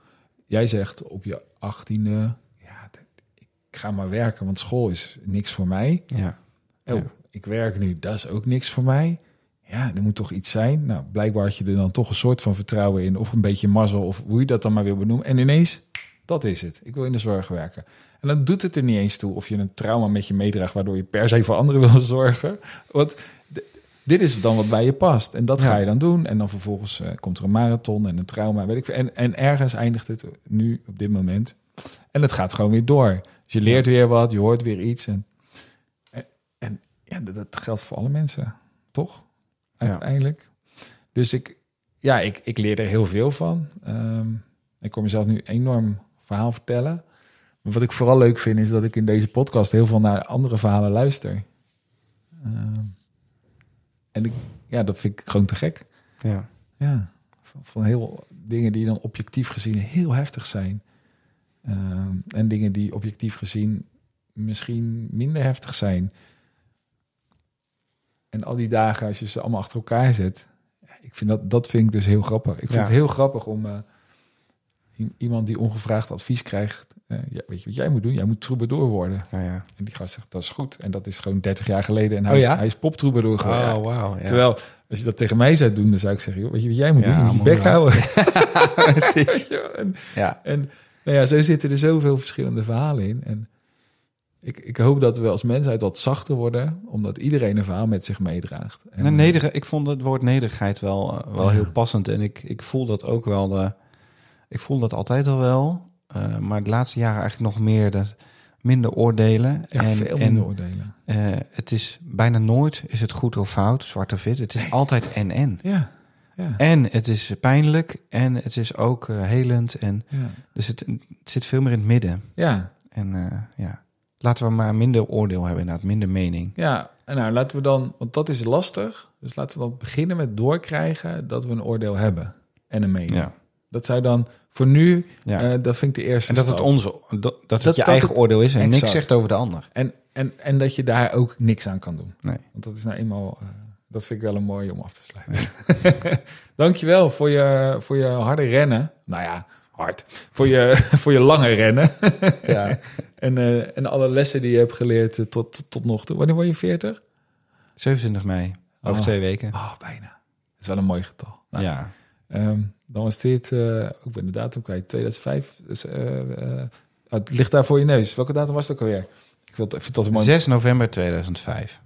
A: Jij zegt op je achttiende, ja, ik ga maar werken, want school is niks voor mij.
B: Ja.
A: Oh,
B: Ja.
A: ik werk nu, dat is ook niks voor mij. Ja, er moet toch iets zijn. Nou, blijkbaar had je er dan toch een soort van vertrouwen in, of een beetje mazzel, of hoe je dat dan maar wil benoemen. En ineens, dat is het. Ik wil in de zorg werken. En dan doet het er niet eens toe of je een trauma met je meedraagt, waardoor je per se voor anderen wil zorgen. Want dit is dan wat bij je past. En dat
B: Ja.
A: ga je dan doen. En dan vervolgens eh, komt er een marathon en een trauma, weet ik. En, en ergens eindigt het nu op dit moment. En het gaat gewoon weer door. Dus je leert weer wat, je hoort weer iets. En, en, en ja, dat, dat geldt voor alle mensen, toch?
B: Ja.
A: Uiteindelijk. Dus ik, ja, ik, ik leer er heel veel van. Ehm, ik kom mezelf nu enorm verhaal vertellen. Maar wat ik vooral leuk vind, is dat ik in deze podcast heel veel naar andere verhalen luister. Ehm, en ik, ja, dat vind ik gewoon te gek.
B: Ja.
A: Ja, van, van heel dingen die dan objectief gezien heel heftig zijn. Ehm, en dingen die objectief gezien misschien minder heftig zijn. En al die dagen, als je ze allemaal achter elkaar zet, ik vind dat, dat vind ik dus heel grappig. Ik vind
B: Ja.
A: het heel grappig om eh, iemand die ongevraagd advies krijgt. Eh, ja, weet je wat jij moet doen? Jij moet troubadour worden.
B: Ja, ja.
A: En die gast zegt, dat is goed. En dat is gewoon 30 jaar geleden. En hij,
B: Oh
A: is,
B: ja?
A: hij is poptroubadour geworden.
B: Oh, wauw. Ja.
A: Terwijl, als je dat tegen mij zou doen, dan zou ik zeggen, joh, weet je wat jij moet doen? Moet je bek houden.
B: Precies.
A: En,
B: Ja.
A: en nou ja, zo zitten er zoveel verschillende verhalen in. En ik, ik hoop dat we als mensheid wat zachter worden, omdat iedereen een verhaal met zich meedraagt. En,
B: ik vond het woord nederigheid wel, eh, wel heel passend. En ik, ik voel dat ook wel. eh, ik voel dat altijd al wel. Eh, maar de laatste jaren eigenlijk nog meer. De, minder oordelen.
A: ja,
B: en,
A: veel
B: en,
A: minder oordelen.
B: eh, het is bijna nooit is het goed of fout, zwart of wit. Het is altijd en-en.
A: Ja, ja,
B: En het is pijnlijk en het is ook eh, helend. En,
A: ja.
B: dus het, het zit veel meer in het midden.
A: ja.
B: En ja, laten we maar minder oordeel hebben inderdaad, minder mening.
A: Ja, en nou laten we dan, want dat is lastig. Dus laten we dan beginnen met doorkrijgen dat we een oordeel hebben en een mening.
B: Ja.
A: Dat zou dan voor nu,
B: Ja.
A: eh, dat vind ik de eerste
B: en dat het onze, dat, dat het je
A: dat
B: eigen
A: het-
B: oordeel is en niks zegt over de ander.
A: En, en, en dat je daar ook niks aan kan doen.
B: Nee.
A: Want dat is nou eenmaal, eh, dat vind ik wel een mooie om af te sluiten. Dankjewel voor je, voor je harde rennen. Nou ja, hard. Voor je, voor je lange rennen.
B: Ja.
A: en, eh, en alle lessen die je hebt geleerd tot, tot nog toe. Wanneer word je 40?
B: 27 mei, over
A: Oh.
B: twee weken.
A: Oh, bijna. Dat is wel een mooi getal. Nou,
B: ja.
A: ehm, dan was dit, eh ik ben de datum kwijt, 2005. Dus, eh, eh, het ligt daar voor je neus. Welke datum was het ook alweer? Ik, wil, ik vind dat mooi.
B: 6 november 2005.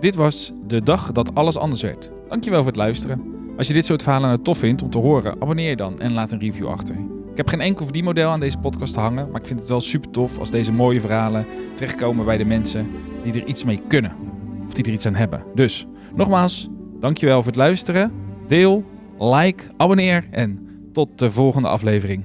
A: Dit was de dag dat alles anders werd. Dankjewel voor het luisteren. Als je dit soort verhalen nou tof vindt om te horen, abonneer je dan en laat een review achter. Ik heb geen enkel verdienmodel aan deze podcast hangen, maar ik vind het wel super tof als deze mooie verhalen terechtkomen bij de mensen die er iets mee kunnen. Of die er iets aan hebben. Dus, nogmaals, dankjewel voor het luisteren. Deel, like, abonneer en tot de volgende aflevering.